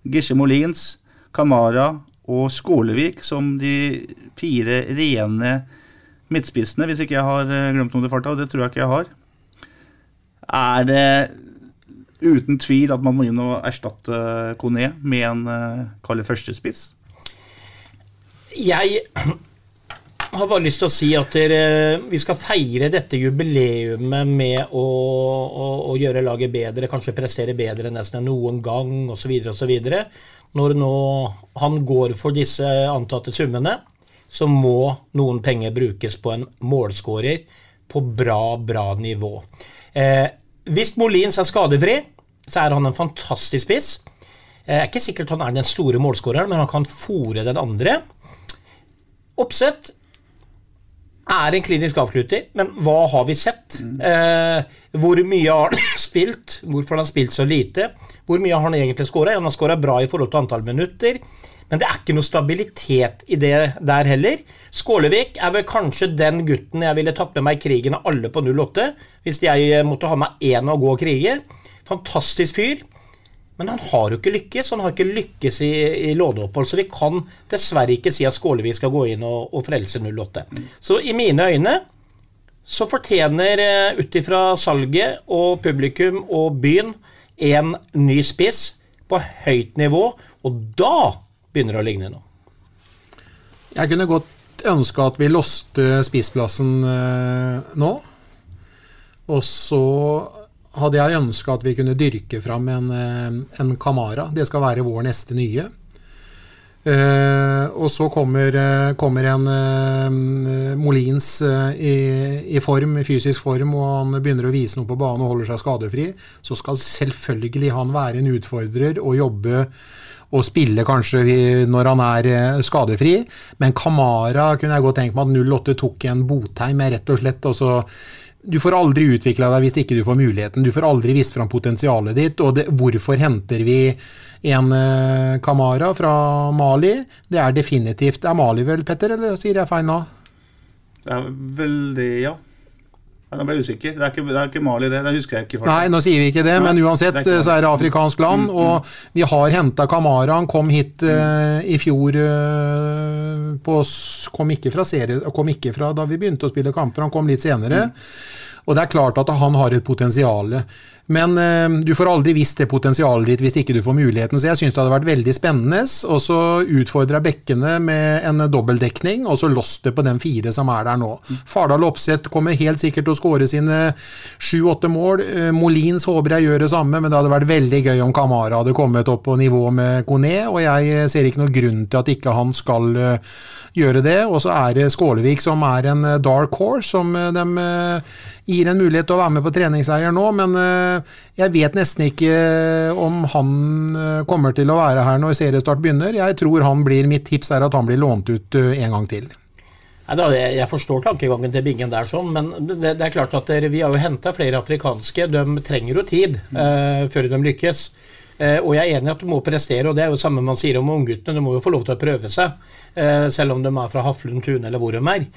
Gisje Molins, Kamara og Skålevik som de fire rene midtspissene, hvis ikke jeg har eh, glemt noe i farta, og det tror jeg ikke jeg har. Er det uten tvil at man må inn og erstatte Kone med en uh, kalle førstespiss? Jeg har bare lyst til å si at dere, vi skal feire dette jubileumet med å, å, å gjøre laget bedre, kanskje prestere bedre nesten enn noen gang osv. osv. Når nå han går for disse antatte summene, så må noen penger brukes på en målskårer på bra, bra nivå. Eh, hvis Molins er skadefri, så er han en fantastisk spiss. Jeg er ikke sikkert han er den store målskåreren, men han kan fòre den andre. Oppsett er en klinisk avslutter, men hva har vi sett? Eh, hvor mye har han spilt? Hvorfor har han spilt så lite? Hvor mye har han egentlig skåra? Han har skåra bra i forhold til antall minutter, Men det er ikke noe stabilitet i det der heller. Skålevik er vel kanskje den gutten jeg ville tatt med meg i krigen av alle på 08, hvis jeg måtte ha med én å gå og krige. Fantastisk fyr. Men han har jo ikke lykkes. Han har ikke lykkes i, i låneopphold, så vi kan dessverre ikke si at Skålevi skal gå inn og, og frelse 08. Så i mine øyne så fortjener eh, ut ifra salget og publikum og byen en ny spiss på høyt nivå, og da begynner det å ligne noe. Jeg kunne godt ønske at vi loste spissplassen eh, nå. Og så hadde jeg ønska at vi kunne dyrke fram en, eh, en Kamara. Det skal være vår neste nye. Uh, og så kommer, uh, kommer en uh, Molins i, i, form, i fysisk form, og han begynner å vise noe på banen og holder seg skadefri. Så skal selvfølgelig han være en utfordrer og jobbe og spille kanskje når han er skadefri. Men Kamara kunne jeg godt tenkt meg at 08 tok en Botheim med rett og slett. og så du får aldri utvikla deg hvis ikke du får muligheten. Du får aldri vist fram potensialet ditt. Og det, hvorfor henter vi en uh, Kamara fra Mali? Det er definitivt er Mali vel, Petter, eller sier jeg feil nå? Det er veldig Ja. Nå ble jeg usikker. Det er, ikke, det er ikke Mali, det. Det husker jeg ikke. Faktisk. Nei, nå sier vi ikke det, men uansett er så er det afrikansk land. Mm, mm. Og vi har henta Kamara. Han kom hit uh, i fjor uh, på, kom, ikke fra serie, kom ikke fra da vi begynte å spille kamper, han kom litt senere. Mm. Og det er klart at han har et potensial. Men eh, du får aldri visst det potensialet ditt hvis ikke du får muligheten. Så jeg syns det hadde vært veldig spennende. Og så utfordra bekkene med en dobbeltdekning, og så lost det på den fire som er der nå. Fardal Opseth kommer helt sikkert til å skåre sine sju-åtte mål. Eh, Molins håper jeg gjør det samme, men det hadde vært veldig gøy om Kamara hadde kommet opp på nivå med Kone, og jeg ser ikke noen grunn til at ikke han skal uh, gjøre det. Og så er det Skålevik som er en eh, dark horse, som eh, de eh, gir en mulighet til å være med på treningseier nå. Men jeg vet nesten ikke om han kommer til å være her når seriestart begynner. Jeg tror han blir, Mitt tips er at han blir lånt ut en gang til. Jeg forstår tankegangen til Bingen der, sånn, men det, er klart at vi har jo henta flere afrikanske. De trenger jo tid uh, før de lykkes. Eh, og jeg er enig i at du må prestere, og det er jo det samme man sier om ungguttene. De må jo få lov til å prøve seg, eh, selv om de er fra Haflund Tune eller hvor de er.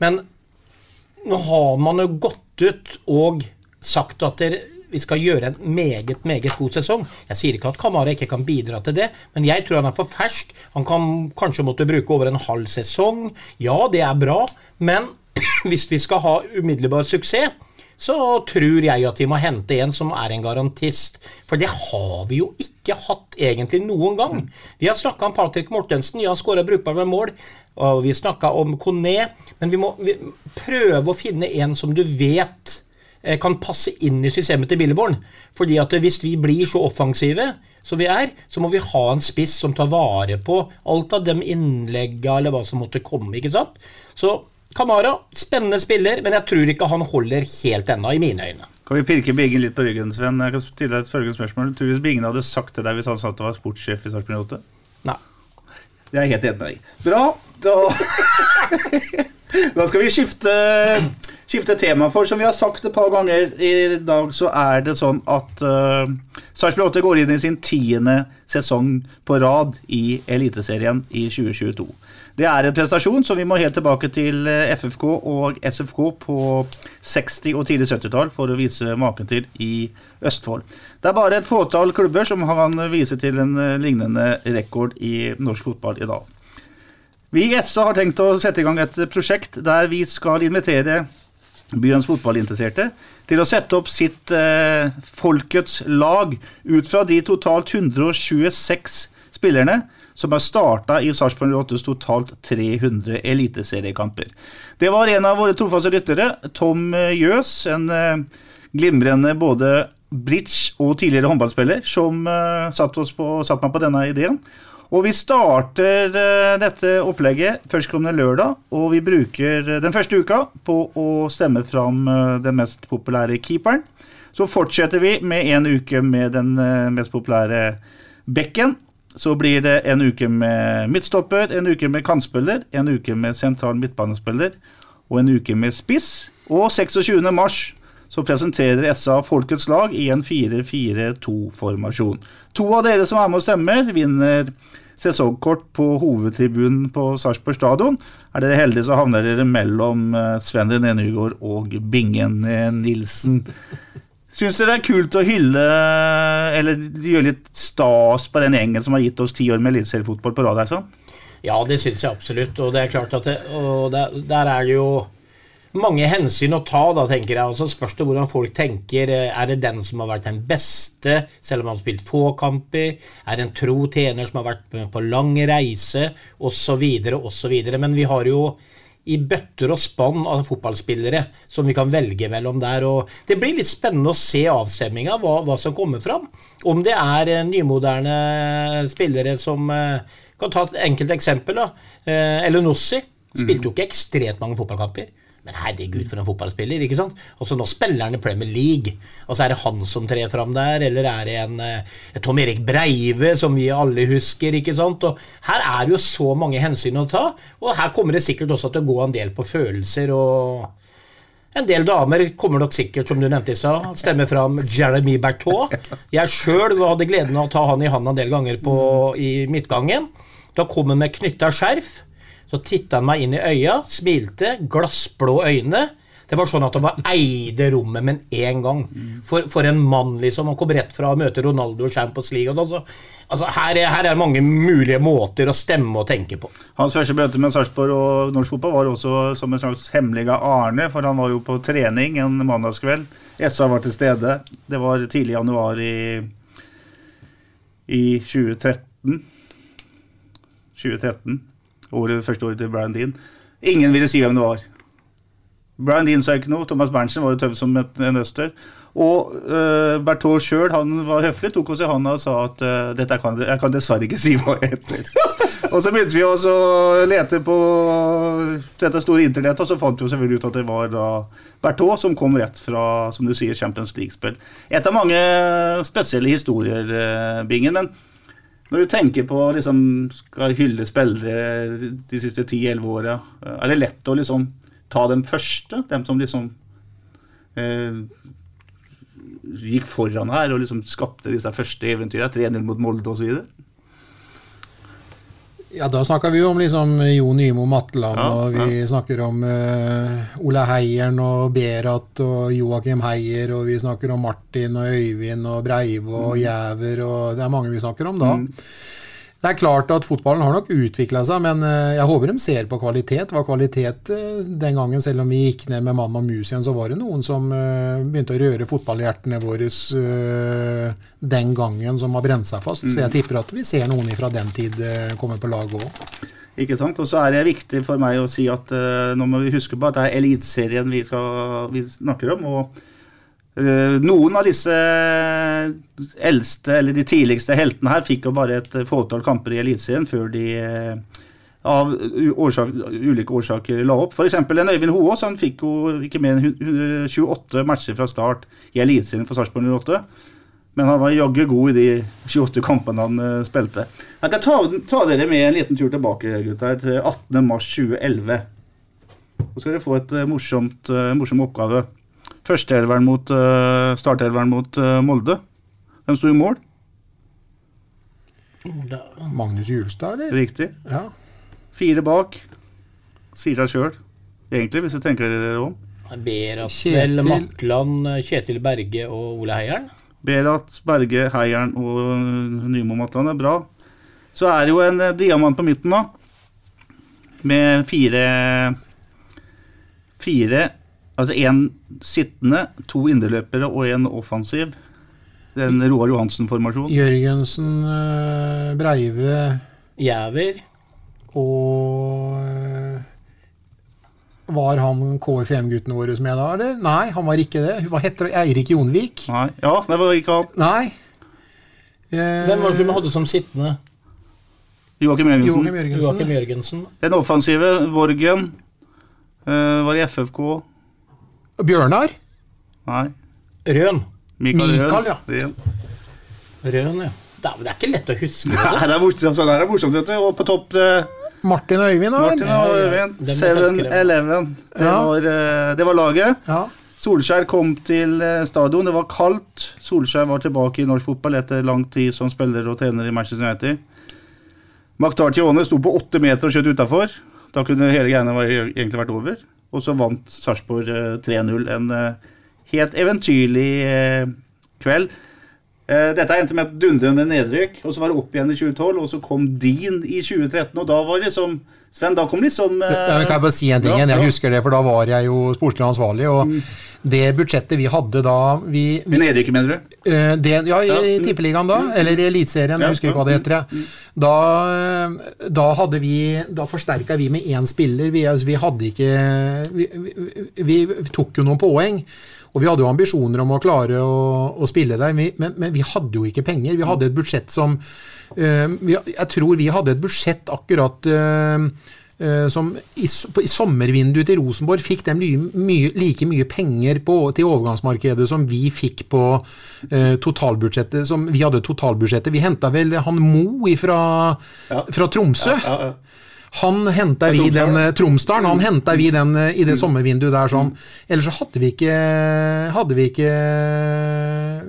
Men nå har man jo gått ut og sagt at vi skal gjøre en meget meget god sesong. Jeg sier ikke at Kamara ikke kan bidra til det, men jeg tror han er for fersk. Han kan kanskje måtte bruke over en halv sesong. Ja, det er bra, men hvis vi skal ha umiddelbar suksess, så tror jeg at vi må hente en som er en garantist. For det har vi jo ikke hatt egentlig noen gang. Vi har snakka om Patrick Mortensen, ja, skåra brukbart med mål. Og vi snakka om Kone. Men vi må prøve å finne en som du vet kan passe inn i systemet til Billeborn. Fordi at hvis vi blir så offensive som vi er, så må vi ha en spiss som tar vare på alt av de innlegga eller hva som måtte komme. ikke sant? Så Kamara, spennende spiller, men jeg tror ikke han holder helt ennå, i mine øyne. Kan vi pirke Bingen litt på ryggen, Sven? Jeg kan stille deg et følgende spørsmål. Tror du Bingen hadde sagt til deg hvis han satt og var sportssjef i Sarpsborg 8? Nei. Jeg er helt enig med deg. Bra. Da, da skal vi skifte, skifte, tema. For som vi har sagt et par ganger i dag, så er det sånn at uh, Sarpsborg 8 går inn i sin tiende sesong på rad i Eliteserien i 2022. Det er en prestasjon som vi må helt tilbake til eh, FFK og SFK på 60- og tidlig 70-tall for å vise maken til i Østfold. Det er bare et fåtall klubber som kan vise til en eh, lignende rekord i norsk fotball i dag. Vi i SA har tenkt å sette i gang et prosjekt der vi skal invitere byens fotballinteresserte til å sette opp sitt eh, folkets lag ut fra de totalt 126 spillerne som har starta i Sarpsborg 8s totalt 300 eliteseriekamper. Det var en av våre trofaste lyttere, Tom Jøs, en eh, glimrende både bridge og tidligere håndballspiller, som eh, satte, satt meg på denne ideen. Og vi starter uh, dette opplegget førstkommende lørdag, og vi bruker den første uka på å stemme fram uh, den mest populære keeperen. Så fortsetter vi med en uke med den mest populære bekken. Så blir det en uke med midtstopper, en uke med kantspiller, en uke med sentral midtbanespiller og en uke med spiss. Og 26. mars så presenterer SA Folkets lag i en 4-4-2-formasjon. To av dere som er med og stemmer, vinner sesongkort på hovedtribunen på Sarpsborg stadion. Er dere heldige, så havner dere mellom eh, Sven René Nygaard og Bingen eh, Nilsen. Syns dere det er kult å hylle eller gjøre litt stas på den gjengen som har gitt oss ti år med eliteseriefotball på rad? sånn? Ja, det syns jeg absolutt. Og det er klart at det, der, der er det jo mange hensyn å ta, da, tenker jeg. Og så spørs det hvordan folk tenker. Er det den som har vært den beste, selv om han har spilt få kamper? Er det en tro tjener som har vært med på lang reise, osv., osv. Men vi har jo i bøtter og spann av fotballspillere som vi kan velge mellom der. og Det blir litt spennende å se avstemminga, hva, hva, som kommer fram. Om det er eh, nymoderne spillere som eh, Kan ta et enkelt eksempel. da, eh, Elenossi spilte jo ikke ekstremt mange fotballkamper. Men herregud, for en fotballspiller. ikke sant? Og så nå spiller han i Premier League. Og så er det han som trer fram der, eller er det en, en Tom Erik Breive, som vi alle husker. ikke sant? Og Her er det jo så mange hensyn å ta, og her kommer det sikkert også til å gå en del på følelser. og en del damer kommer nok sikkert, som du nevnte i stad, stemme fram Jeremy Bertot. Jeg sjøl hadde gleden av å ta han i handa en del ganger på, i midtgangen. Da kom han med knytta skjerf. Så titta han meg inn i øya, smilte, glassblå øyne. Det var sånn at han var eide rommet med en gang. For, for en mann, liksom. Han kom rett fra å møte Ronaldo og Champions League. Og sånn. altså her, er, her er mange mulige måter å stemme og tenke på. Hans første møte med Sarpsborg og norsk fotball var også som en slags hemmelige Arne, for han var jo på trening en mandagskveld. SA var til stede. Det var tidlig januar i, i 2013. 2013 året, første året til Brian Dean. Ingen ville si hvem det var. Brian Dean sa ikke noe. Thomas Berntsen var jo tøff som en øster. Og uh, Berthaud sjøl var høflig, tok oss i hånda og sa at uh, dette kan, jeg kan dessverre ikke si hva jeg heter. og så begynte vi også å lete på dette store internettet, og så fant vi jo selvfølgelig ut at det var da Berthaud som kom rett fra som du sier, Champions League-spill. Et av mange spesielle historier, uh, Bingen. men når du tenker på liksom, skal hylle spillere de siste 10-11 åra, er det lett å liksom ta dem første? Dem som liksom eh, gikk foran her og liksom skapte disse første eventyrene? 3-0 mot Molde osv.? Ja, da snakker vi jo om liksom Jo Nymo Matland, ja, og vi ja. snakker om uh, Ole Heieren og Berat og Joakim Heier, og vi snakker om Martin og Øyvind og Breive og mm. Jæver, og det er mange vi snakker om da. Mm. Det er klart at fotballen har nok utvikla seg, men eh, jeg håper de ser på kvalitet. Det var kvalitet eh, den gangen, selv om vi gikk ned med mann og mus igjen, så var det noen som eh, begynte å røre fotballhjertene våre den gangen, som har brent seg fast. Så jeg mm. tipper at vi ser noen fra den tid komme på laget òg. Ikke sant? Og så er det viktig for meg å si at nå må vi huske på at det er Eliteserien vi, vi snakker om. og noen av disse eldste, eller de tidligste heltene her, fikk jo bare et fåtall kamper i Eliteserien før de eh, av årsak, ulike årsaker la opp. F.eks. en Øyvind Hoaas han fikk jo ikke mer enn 28 matcher fra start i Eliteserien for Sarpsborg 08. Men han var jaggu god i de 28 kampene han uh, spilte. Jeg kan ta, ta, dere med en liten tur tilbake gutter, til 18.3.2011. Så skal dere få et morsomt, morsom oppgave. Førsteelveren mot uh, startelveren mot uh, Molde. Hvem sto i mål? Magnus Julstad, eller? Riktig. Ja. Fire bak. Sier seg sjøl, egentlig, hvis du tenker dere om. Berat, vel, Matland, Kjetil Berge og Ole Heieren? Berat, Berge, Heieren og Nymo Matland er bra. Så er det jo en diamant på midten, da. Med fire Fire Altså én sittende, to indreløpere og én offensiv. Den Roar Johansen-formasjonen. Jørgensen, eh, Breive Jæver. Og eh, Var han KFM-guttene våre med da, eller? Nei, han var ikke det. Hva heter det? Eirik Jonvik? Nei, Ja, det var ikke han. Nei. Eh, Hvem var det som hadde som sittende? Joakim Jørgensen. Joakim Jørgensen. Joakim Jørgensen. Den offensive, Vorgen, uh, var i FFK. Bjørnar? Nei. Røn. Mikael, Mikael ja. Røn. Røn, ja. Det er, det er ikke lett å huske. Det, Nei, det er morsomt, sånn er morsomt vet du. Og på topp det, Martin og Øyvind, da? Martin og Øyvind. 7-Eleven. Det, var, eh, det var laget. Ja. Solskjær kom til eh, stadion. Det var kaldt. Solskjær var tilbake i norsk fotball etter lang tid som spiller og trener i Manchester United. McTartione sto på åtte meter og skjøt utafor. Da kunne hele greiene egentlig vært over. Og så vant Sarpsborg eh, 3-0. En eh, helt eventyrlig eh, kveld. Eh, Dette endte med et dundrende nedrykk, og så var det opp igjen i 2012, og så kom Dean i 2013, og da var liksom Sven, da kom liksom eh, Jeg kan bare si en ting igjen. Jeg husker det, for da var jeg jo sportslig ansvarlig. Og det budsjettet vi hadde da vi, vi nedrykket, mener du? Eh, det, ja, i, i mm. Tippeligaen da, eller i Eliteserien, Ja, jeg husker ikke hva det heter. jeg. Da, da hadde vi Da forsterka vi med én spiller. Vi, altså, vi hadde ikke vi, vi, vi tok jo noen poeng. Og vi hadde jo ambisjoner om å klare å, å spille der, men, men vi hadde jo ikke penger. Vi hadde et budsjett som eh, vi, Jeg tror vi hadde et budsjett akkurat eh, som i, på- I sommervinduet til Rosenborg fikk de mye, like mye penger på, til overgangsmarkedet som vi fikk på eh, totalbudsjettet. Som vi hadde totalbudsjettet. Vi henta vel han Mo ifra, Ja. fra Tromsø. Ja, ja. Han henta vi den eh, Tromsdalen, han henta vi den eh, i det Mm. sommervinduet der sånn. Ellers så hadde vi ikke Hadde vi ikke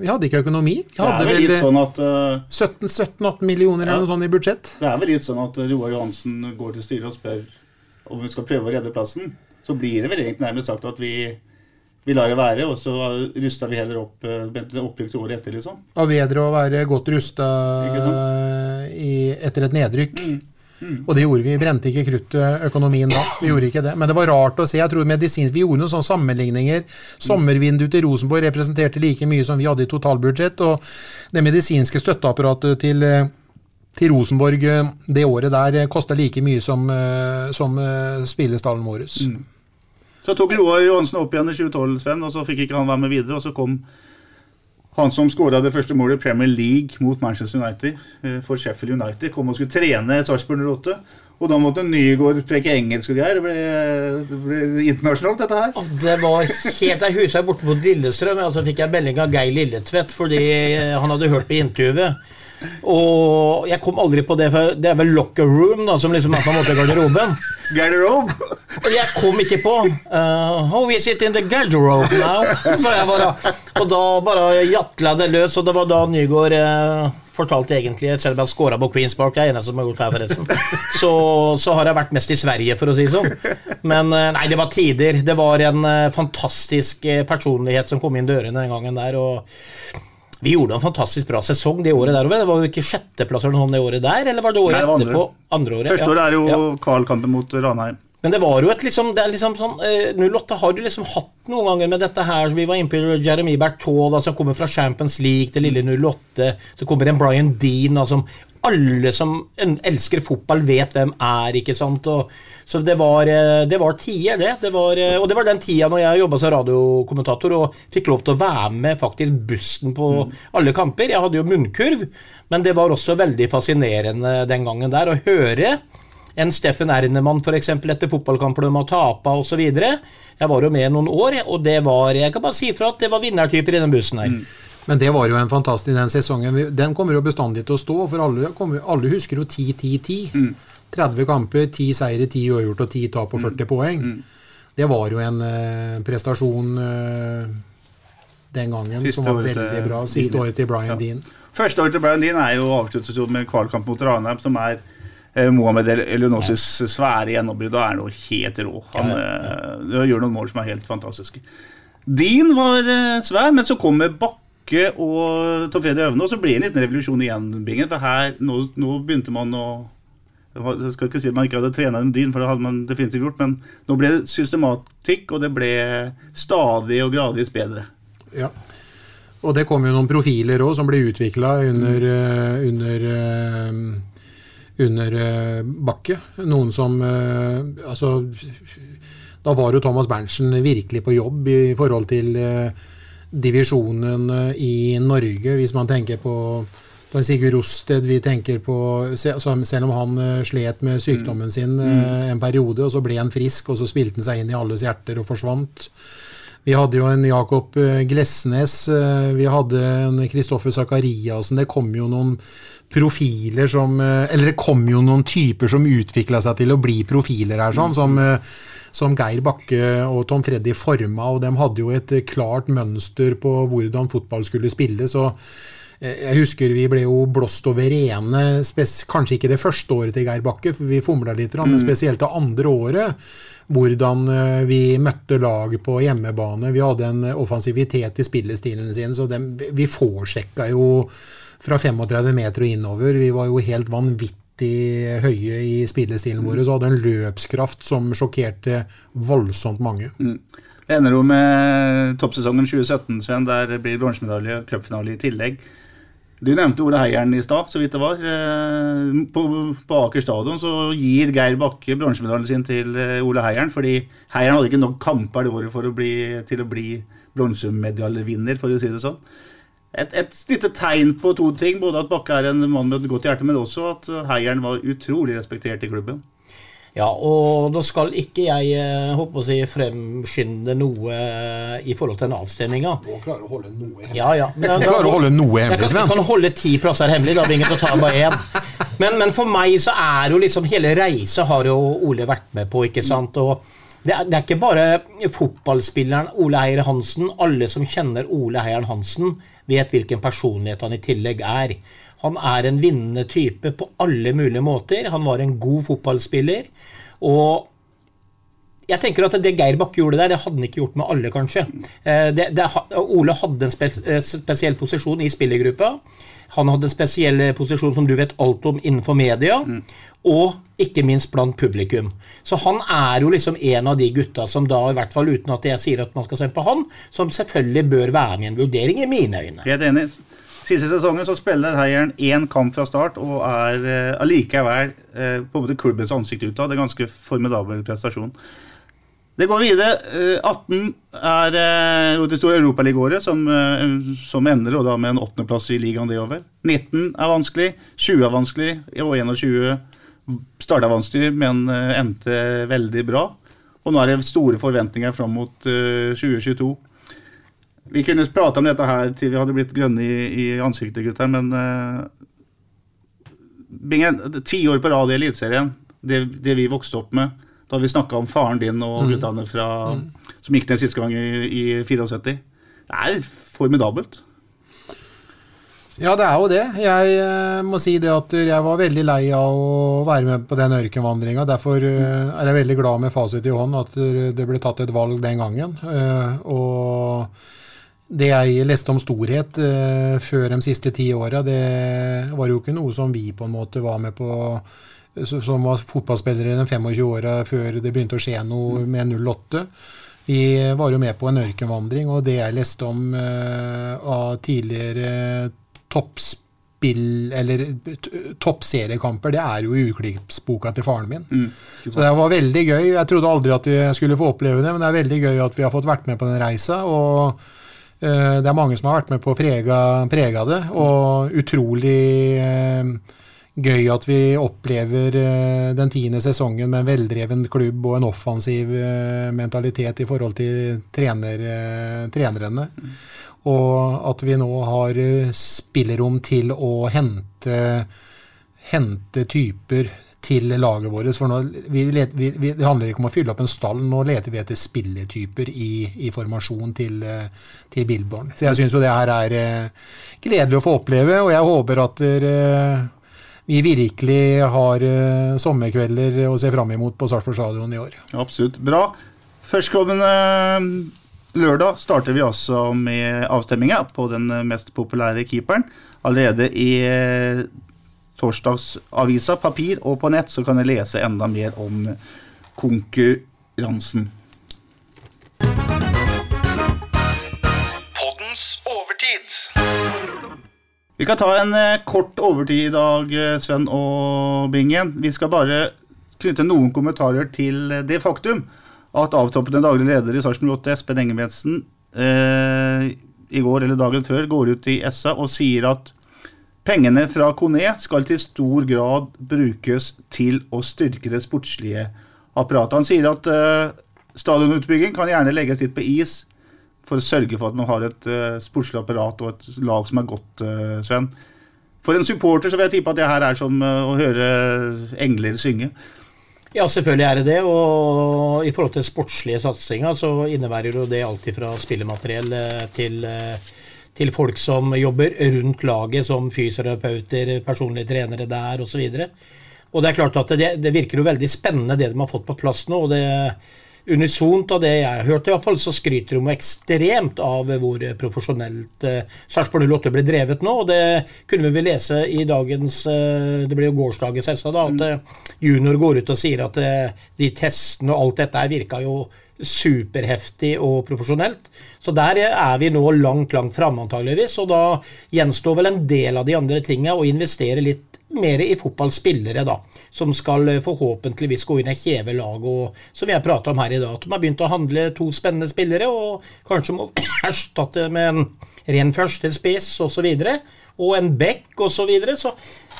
Vi hadde ikke økonomi. Vi Det er hadde vel litt eh, sånn at eh, 17-18 millioner eller noe sånt i budsjett. Det er vel litt sånn at Roar Johansen går til styret og spør om vi skal prøve å redde plassen. Så blir det vel egentlig nærmest sagt at vi, vi lar det være, og så rusta vi heller opp eh, opprykk til året etter, liksom. Og bedre å være godt rusta etter et nedrykk. Mm. Og det gjorde vi. Vi brente ikke kruttet økonomien da. Vi gjorde ikke det. Men det var rart å se. Jeg tror medisinsk, Vi gjorde noen sånne sammenligninger. Sommervinduet til Rosenborg representerte like mye som vi hadde i totalbudsjett. Og det medisinske støtteapparatet til eh, til Rosenborg eh, det året der kosta like mye som, eh, som eh, spillestallen vår. Mm. Så tok Roar Johansen opp igjen i 2012, Sven, og så fikk ikke han være med videre. Og så kom han som skåra det første målet i Premier League mot Manchester United eh, for Sheffield United, kom og skulle trene Sarpsborg 08. Og da måtte Nygaard preke engelsk og greier. Det ble, det ble internasjonalt, dette her. Og Det var helt Jeg husker jeg borte mot Lillestrøm, og så fikk jeg melding av Geir Lilletvedt fordi han hadde hørt på intervjuet. Og jeg kom aldri på det, for det er vel locker room da, som liksom er på en måte garderoben. Garderobe! Og jeg kom ikke på uh, How is it in the garderobe now? Så jeg bare, og da bare jatla det løs, og det var da Nygaard uh, fortalte egentlig, selv om jeg scora på Queens Park, jeg er eneste som har gjort her, forresten, så, så har jeg vært mest i Sverige, for å si det sånn. Men eh, nei, det var tider. Det var en eh, fantastisk eh, personlighet som kom inn dørene den gangen der. og vi gjorde en fantastisk bra sesong det året der. og Det var jo ikke sjetteplass eller noe det året der, eller var det året Nei, det var andre. etterpå? Andre året, Første året er jo Ja. Carl-kampen mot Ranheim. Men det var jo et liksom, det er liksom sånn, eh, 08 har du liksom hatt noen ganger med dette her. Vi var inne på Jeremy Bertaud, som kommer fra Champions League til lille 08. Så kommer en Brian Dean, da, som alle som elsker fotball, vet hvem er. ikke sant? Og, så det var, eh, det var tider, det. det var, eh, og det var den tida når jeg jobba som radiokommentator og fikk lov til å være med faktisk bussen på alle kamper. Jeg hadde jo munnkurv, men det var også veldig fascinerende den gangen der å høre en Steffen Ernemann eksempel, etter fotballkamper de har tapa osv. Jeg var jo med noen år, og det var jeg kan bare si fra at det var vinnertyper i den bussen her. Men det var jo en fantastisk den sesongen. Den kommer jo bestandig til å stå, for alle, kommer, alle husker jo 10-10-10. 30 kamper, 10 seire, 10 uavgjort og 10 tap og 40 poeng. Det var jo en uh, prestasjon uh, den gangen Siste som var veldig bra. Siste Dean. året til Brian Dean. Første året til Brian Dean er jo avsluttet med kvalkamp mot Ranheim, som er Mohammed Mohamed El- svære gjennombrudd. Da er jo helt rå. Han eh, gjør noen mål som er helt fantastiske. Dean var eh, svær, men så kommer Bakke og Tom Fredrik Øvne, og så ble det en liten revolusjon igjen, Bingen. For her, nå, nå begynte man å jeg skal ikke si at man ikke hadde trena en Dean, for det hadde man definitivt gjort, men nå ble det systematikk, og det ble stadig og gradvis bedre. Ja. Og det kom jo noen profiler òg som ble utvikla under, mm. under, eh, under eh, Bakke. Noen som Altså Da var jo Thomas Berntsen virkelig på jobb i forhold til eh, divisjonen eh, i Norge, hvis man tenker på på Sigurd Rosted, vi tenker på Selv om han eh, slet med sykdommen sin mm. en periode, og så ble han frisk, og så spilte han seg inn i alles hjerter og forsvant. Vi hadde jo en Jakob eh, Glesnes, eh, vi hadde en Kristoffer Sakariassen. Det kom jo noen profiler som eh, Eller det kom jo noen typer som utvikla seg til å bli profiler her, sånn, som, som Geir Bakke og Tom Freddy forma, og de hadde jo et klart mønster på hvordan fotball skulle spilles. og Jeg husker vi ble jo blåst over ene, kanskje ikke det første året til Geir Bakke, for vi fomla litt, men spesielt det andre året. Hvordan eh, vi møtte lag på hjemmebane. Vi hadde en offensivitet i spillestilen sin, så den, vi forsjekka jo fra 35 meter og innover. Vi var jo helt vanvittig høye i spillestilen vår, så hadde en løpskraft som sjokkerte voldsomt mange. Det ender jo med toppsesongen 2017, Sven, der blir bronsemedalje og cupfinale i tillegg. Du nevnte Ole Heieren i stad, så vidt det var. Eh, På, på Aker stadion så gir Geir Bakke bronsemedaljen sin til eh, Ole Heieren, fordi Heieren hadde ikke nok kamper det året for å bli, til å bli bronsemedaljevinner, for å si det sånn. Et, et lite tegn på to ting, både at Bakke er en mann med et godt hjerte, men også at Heieren var utrolig respektert i klubben. Ja, og da skal ikke jeg eh, håper å si, fremskynde noe eh, i forhold til den avstemninga. Må klare å holde noe hemmelig. Ja, ja. Men, Du å holde noe jeg hemmelig, kan, holde ti plasser hemmelig, da blir ingen å ta bare én. Men, men for meg så er jo liksom hele reisa har jo Ole vært med på, ikke sant. Og det er, det er ikke bare fotballspilleren Ole Heier Hansen. Alle som kjenner Ole Heier Hansen, vet hvilken personlighet han i tillegg er. Han er en vinnende type på alle mulige måter. Han var en god fotballspiller. Og jeg tenker at Det Geir Bakke gjorde der, det hadde han ikke gjort med alle, kanskje. Eh, Det, det, Ole hadde en spes, eh, spesiell posisjon i spillergruppa. Han hadde en spesiell eh, posisjon som du vet alt om innenfor media, og ikke minst blant publikum. Så han er jo liksom en av de gutta som da, i hvert fall uten at jeg sier at man skal stemme på han, som selvfølgelig bør være med i en vurdering, i mine øyne. Helt enig. Siste sesongen så spiller Heieren én kamp fra start og er eh, allikevel eh, på en måte klubbens ansikt utad. En ganske formidabel prestasjon. Det går videre. Eh, 18 er eh, det store Europaligaåret, som, eh, som ender og da med en åttendeplass i ligaen det over. 19 er vanskelig, 20 er vanskelig, og 21 starta vanskelig, men eh, endte veldig bra. Og nå er det store forventninger fram mot eh, 2022. Vi kunne prate om dette her til vi hadde blitt grønne i, i ansiktet, gutter, men uh, Bingen, ti år på rad i Eliteserien, det, det vi vokste opp med da vi snakka om faren din og guttene fra, som gikk ned siste gang i, i 74. Det er formidabelt. Ja, det er jo det. Jeg eh, må si det at jeg var veldig lei av å være med på den ørkenvandringa. Derfor eh, er jeg veldig glad med fasit i hånd at det ble tatt et valg den gangen. Eh, og det jeg leste om storhet uh, før de siste ti åra, det var jo ikke noe som vi på en måte var med på som var fotballspillere i de 25 åra før det begynte å skje noe med 08. Vi var jo med på en ørkenvandring, og det jeg leste om uh, av tidligere toppspill eller toppseriekamper, det er jo i uklippsboka til faren min. Så det var veldig gøy. Jeg trodde aldri at jeg skulle få oppleve det, men det er veldig gøy at vi har fått vært med på den reisa. og det er mange som har vært med på å prege, det, og utrolig eh, gøy at vi opplever eh, den tiende sesongen med en veldreven klubb og en offensiv eh, mentalitet i forhold til trener, eh, trenerne. Og at vi nå har eh, spillerom til å hente, hente typer til laget vårt. For nå, vi let, vi, det handler ikke om å fylle opp en stall, nå leter vi etter spilletyper i, i formasjon til, eh, til Billborn. Så jeg syns jo det her er eh, gledelig å få oppleve, og jeg håper at dere vi virkelig har eh, sommerkvelder å se fram imot på Sarpsborg stadion i år. Absolutt. Bra. Førstkommende lørdag starter vi også med avstemminga på den mest populære keeperen. Allerede i eh, torsdagsavisa, papir og på nett, så kan jeg lese enda mer om konkurransen. Vi kan ta en eh, kort overtid i dag, eh, Sven og Bingen. Vi skal bare knytte noen kommentarer til eh, det faktum at avtroppende daglig leder i Sarpsborg 8, Espen Engebretsen, eh, i går eller dagen før går ut i SA og sier at pengene fra Kone skal til stor grad brukes til å styrke det sportslige apparatet. Han sier at uh, stadionutbygging kan gjerne legges litt på is for å sørge for at man har et uh, sportslig apparat og et lag som er godt, uh, Sven. For en supporter så vil jeg tippe at det her er som uh, å høre engler synge. Ja, selvfølgelig er det det. Og i forhold til sportslige satsinger så innebærer jo det alltid fra spillemateriell eh, til, eh, til folk som jobber rundt laget, som fysioterapeuter, personlige trenere der osv. Og, og det er klart at det, det virker jo veldig spennende det de har fått på plass nå. og det unisont av det jeg har hørt, i hvert fall, så skryter de ekstremt av hvor profesjonelt eh, Sarpsborg 08 ble drevet nå. og Det kunne vi vel lese i dagens eh, Det ble jo gårsdagens SA, da, at eh, junior går ut og sier at eh, de testene og alt dette virka jo superheftig og profesjonelt. Så der er vi nå langt, langt framme antageligvis. Og da gjenstår vel en del av de andre tinga å investere litt mer i fotballspillere, da. Som skal eh, forhåpentligvis gå inn i heve lag, og som vi har prata om her i dag. At de har begynt å handle to spennende spillere, og kanskje må erstatte med en ren førstespiss osv. Og, og en back osv. Så, videre. så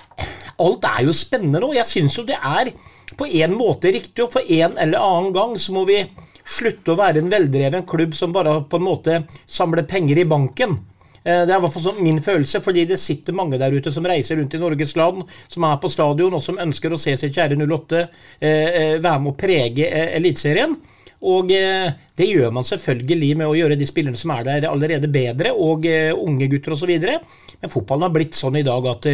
alt er jo spennende nå. Jeg syns jo det er på en måte riktig, og for en eller annen gang så må vi slutte å være en veldreven klubb som bare på en måte samler penger i banken. Eh, det er i hvert fall min følelse, fordi det sitter mange der ute som reiser rundt i Norges land, som er på stadion, og som ønsker å se sitt kjære 08 eh, eh, være med å prege Eliteserien. Og det gjør man selvfølgelig med å gjøre de spillerne som er der allerede bedre, og unge gutter osv. Men fotballen har blitt sånn i dag at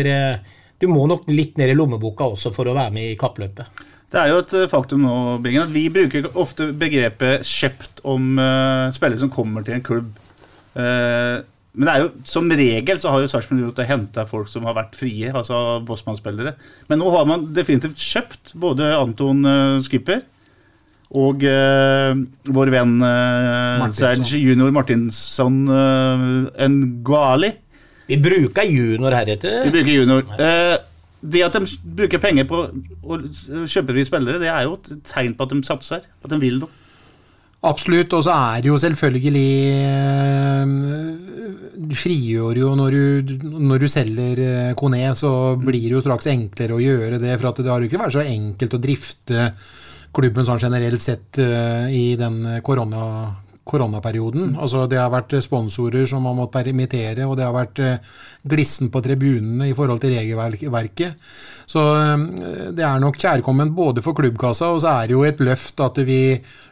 du må nok litt ned i lommeboka også for å være med i kappløpet. Det er jo et faktum nå, Bingen, at vi bruker ofte begrepet 'kjøpt' om uh, spillere som kommer til en klubb. Uh, men det er jo, som regel så har jo Sarpsborg gjort henta folk som har vært frie, altså Bossmann-spillere. Men nå har man definitivt kjøpt både Anton uh, Skipper og uh, vår venn uh, Serge Junior Martinsson uh, Nguali. Vi bruker junior heretter. Vi bruker junior. Det at de bruker penger på å kjøpe de spillere, det er jo et tegn på at de satser. At de vil noe. Absolutt. Og så er det jo selvfølgelig Du frigjør jo når du, når du selger Kone, så blir det jo straks enklere å gjøre det. For det har jo ikke vært så enkelt å drifte klubben sånn generelt sett i den korona, koronaperioden. Altså Det har vært sponsorer som har måttet permittere, og det har vært eh, glissen på tribunene i forhold til regelverket. Så eh, det er nok kjærkomment både for klubbkassa, og så er det jo et løft at vi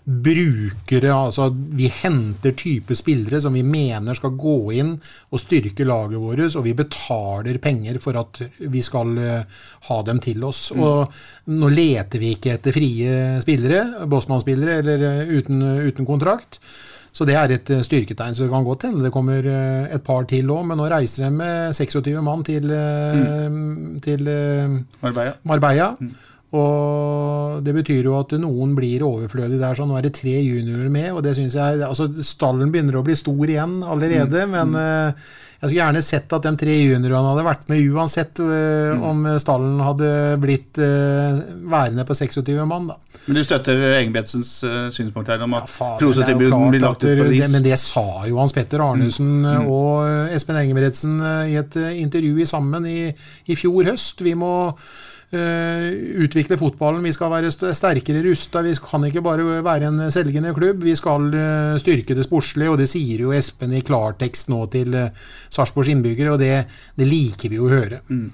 bruker Altså vi henter type spillere som vi mener skal gå inn og styrke laget vårt, og vi betaler penger for at vi skal eh, ha dem til oss. Mm. Og nå leter vi ikke etter frie spillere, Bosman-spillere eller uten, uten kontrakt. Så det er et eh, styrketegn. Så det kan godt hende det kommer eh, et par til òg, men nå reiser de med 26 mann til, eh, mm. til Marbella. Marbella. Mm. Og det betyr jo at noen blir overflødig der. Så nå er det tre juniorer med, og det syns jeg altså Stallen begynner å bli stor igjen allerede, mm. men uh, Jeg skulle gjerne sett at de tre juniorene hadde vært med uansett uh, mm. om stallen hadde blitt uh, værende på 26 mann. da. Men du støtter Engebetsens synspunkt her om at ja, prosetilbuden blir lagt ut på det. Men det sa jo Hans Petter Arnesen mm. mm. og Espen Engebretsen i et intervju i sammen i, i fjor høst. Vi må utvikle fotballen. Vi skal være sterkere rusta. Vi kan ikke bare være en selgende klubb. Vi skal eh, styrke det sportslige, og det sier jo Espen i klartekst nå til uh, Sarpsborgs innbyggere, og det, det, liker vi jo å høre. Mm.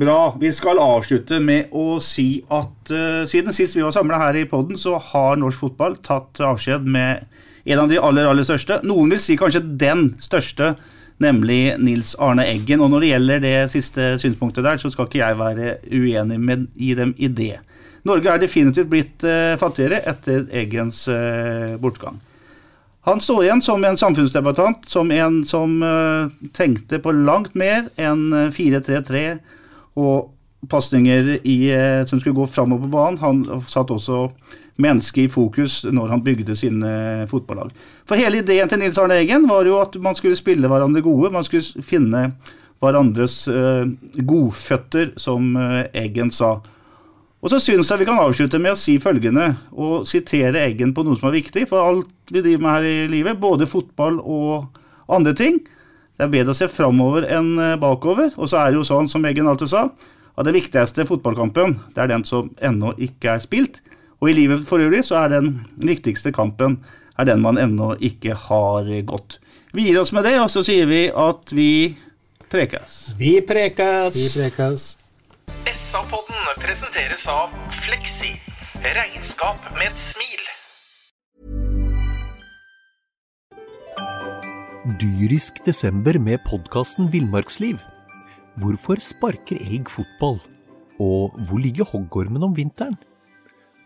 Bra. Vi skal avslutte med å si at uh, siden sist vi var samla her i poden, så har norsk fotball tatt avskjed med en av de aller, aller største. Noen vil si kanskje den største nemlig Nils Arne Eggen. Og når det gjelder det siste synspunktet der, så skal ikke jeg være uenig med, i dem i det. Norge er definitivt blitt uh, fattigere etter Eggens uh, bortgang. Han står igjen som en samfunnsdebattant, som en som uh, tenkte på langt mer enn 4-3-3 og pasninger som skulle gå framover på banen. Han satt også menneske i fokus når han bygde sine fotballag. For hele ideen til Nils Arne Eggen var jo at man skulle spille hverandre gode. Man skulle finne hverandres uh, godføtter, som uh, Eggen sa. Og så syns jeg vi kan avslutte med å si følgende, og sitere Eggen på noe som er viktig for alt vi driver med her i livet, både fotball og andre ting. Det er bedre å se framover enn eh, bakover. Og så er det jo sånn, som Eggen alltid sa, at det viktigste fotballkampen, det er den som ennå ikke er spilt. Og i livet for øvrig så er den viktigste kampen er den man ennå ikke har gått. Vi gir oss med det, og så sier vi at vi prekes. Vi prekes. Vi prekes. SA-podden presenteres av Fleksi. Regnskap med et smil. dyrisk desember med podkasten Villmarksliv. Hvorfor sparker elg fotball? Og hvor ligger hoggormen om vinteren?